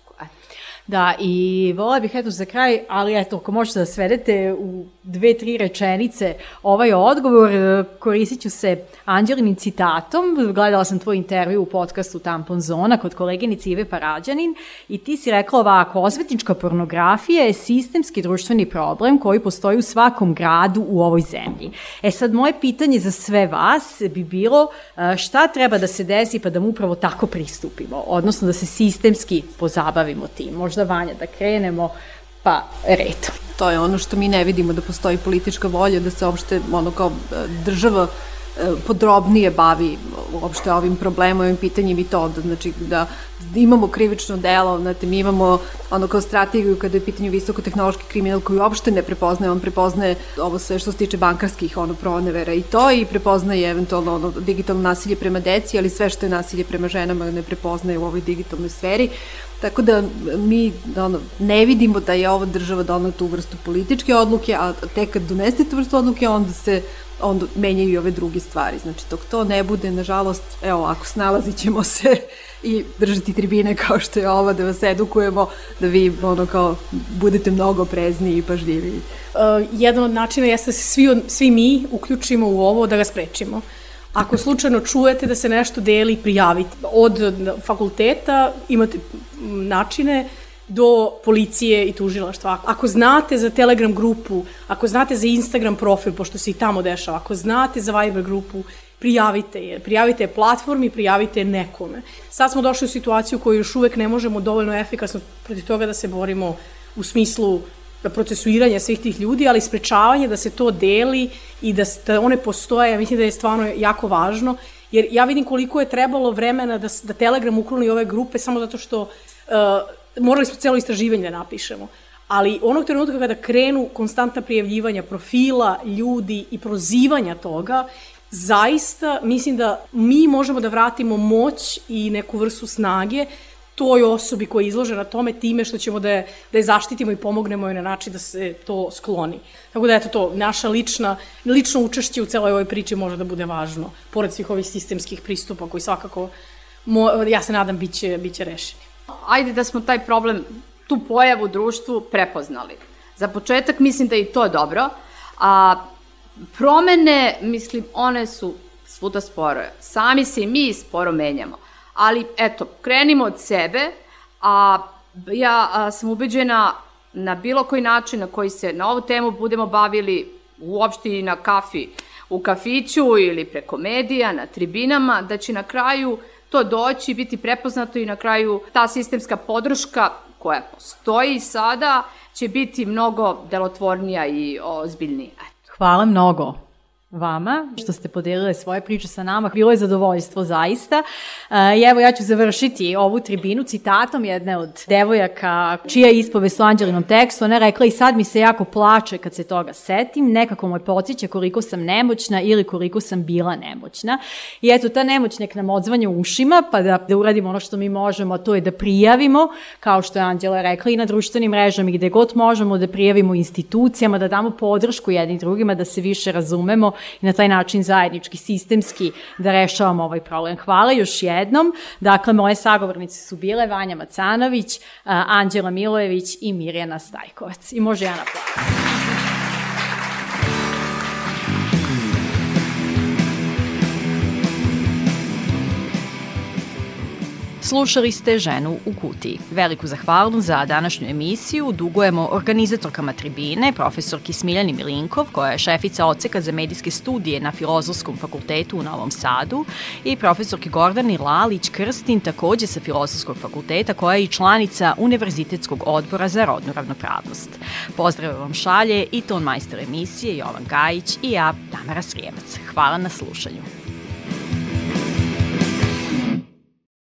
Da, i vola bih eto za kraj, ali eto, ako možete da svedete u dve, tri rečenice ovaj odgovor, e, koristit ću se Anđelinim citatom, gledala sam tvoj intervju u podcastu Tampon Zona kod koleginice Ive Parađanin i ti si rekla ovako, osvetnička pornografija je sistemski društveni problem koji postoji u svakom gradu u ovoj zemlji. E sad, moje pitanje za sve vas bi bilo e, šta treba da se desi pa da mu upravo tako pristupimo, odnosno da se sistemski pozabavimo tim. Možda Vanja da krenemo, pa redom. To je ono što mi ne vidimo da postoji politička volja da se uopšte ono kao država e, podrobnije bavi uopšte ovim problemom, ovim pitanjem i to, da, znači da imamo krivično delo, znate, mi imamo ono kao strategiju kada je pitanju visokotehnološki kriminal koji uopšte ne prepoznaje, on prepoznaje ovo sve što se tiče bankarskih ono pronevera i to i prepoznaje eventualno ono digitalno nasilje prema deci, ali sve što je nasilje prema ženama ne prepoznaje u ovoj digitalnoj sferi. Tako da mi ono, ne vidimo da je ova država donala tu vrstu političke odluke, a tek kad doneste tu vrstu odluke, onda se onda menjaju i ove druge stvari. Znači, dok to ne bude, nažalost, evo, ako snalazit ćemo se i držati tribine kao što je ova, da vas edukujemo, da vi, ono, kao, budete mnogo prezniji i pažljiviji. Uh, jedan od načina jeste da se svi, svi mi uključimo u ovo, da ga sprečimo. Ako slučajno čujete da se nešto deli, prijavite. Od fakulteta imate načine do policije i tužilaštva. Ako znate za Telegram grupu, ako znate za Instagram profil, pošto se i tamo dešava, ako znate za Viber grupu, prijavite je. Prijavite je platformi, prijavite je nekome. Sad smo došli u situaciju koju još uvek ne možemo dovoljno efikasno protiv toga da se borimo u smislu procesuiranja svih tih ljudi, ali sprečavanje da se to deli i da, da one postoje, ja mislim da je stvarno jako važno, jer ja vidim koliko je trebalo vremena da, da Telegram ukloni ove grupe samo zato što uh, morali smo celo istraživanje da napišemo. Ali onog trenutka kada krenu konstantna prijavljivanja profila, ljudi i prozivanja toga, zaista mislim da mi možemo da vratimo moć i neku vrstu snage toj osobi koja je izložena tome time što ćemo da je, da je zaštitimo i pomognemo joj na način da se to skloni. Tako da eto to, naša lična, lično učešće u celoj ovoj priči može da bude važno, pored svih ovih sistemskih pristupa koji svakako, mo, ja se nadam, biće, biće rešeni. Ajde da smo taj problem, tu pojavu u društvu prepoznali. Za početak mislim da je i to dobro, a promene, mislim, one su svuda sporo. Sami se i mi sporo menjamo ali eto, krenimo od sebe, a ja a, sam ubeđena na bilo koji način na koji se na ovu temu budemo bavili uopšte i na kafi u kafiću ili preko medija, na tribinama, da će na kraju to doći, biti prepoznato i na kraju ta sistemska podrška koja postoji sada će biti mnogo delotvornija i ozbiljnija. Hvala mnogo vama što ste podelile svoje priče sa nama. Bilo je zadovoljstvo zaista. E, I evo ja ću završiti ovu tribinu citatom jedne od devojaka čija je ispovest u Anđelinom tekstu. Ona je rekla i sad mi se jako plače kad se toga setim. Nekako moj podsjeća koliko sam nemoćna ili koliko sam bila nemoćna. I eto, ta nemoć nek nam odzvanja ušima pa da, da uradimo ono što mi možemo, to je da prijavimo, kao što je Anđela rekla, i na društvenim mrežama i gde god možemo da prijavimo institucijama, da damo podršku jednim drugima, da se više razumemo i na taj način zajednički, sistemski da rešavamo ovaj problem. Hvala još jednom. Dakle, moje sagovornice su bile Vanja Macanović, Anđela Milojević i Mirjana Stajkovac. I može ja na Slušali ste Ženu u kutiji. Veliku zahvalnost za današnju emisiju dugujemo organizatorkama tribine, profesorki Smiljani Milinkov, koja je šefica oceka za medijske studije na Filozofskom fakultetu u Novom Sadu, i profesorki Gordani Lalić Krstin, takođe sa Filozofskog fakulteta, koja je i članica Univerzitetskog odbora za rodnu ravnopravnost. Pozdrav vam šalje i ton majstor emisije Jovan Gajić i ja, Tamara Srijemac. Hvala na slušanju.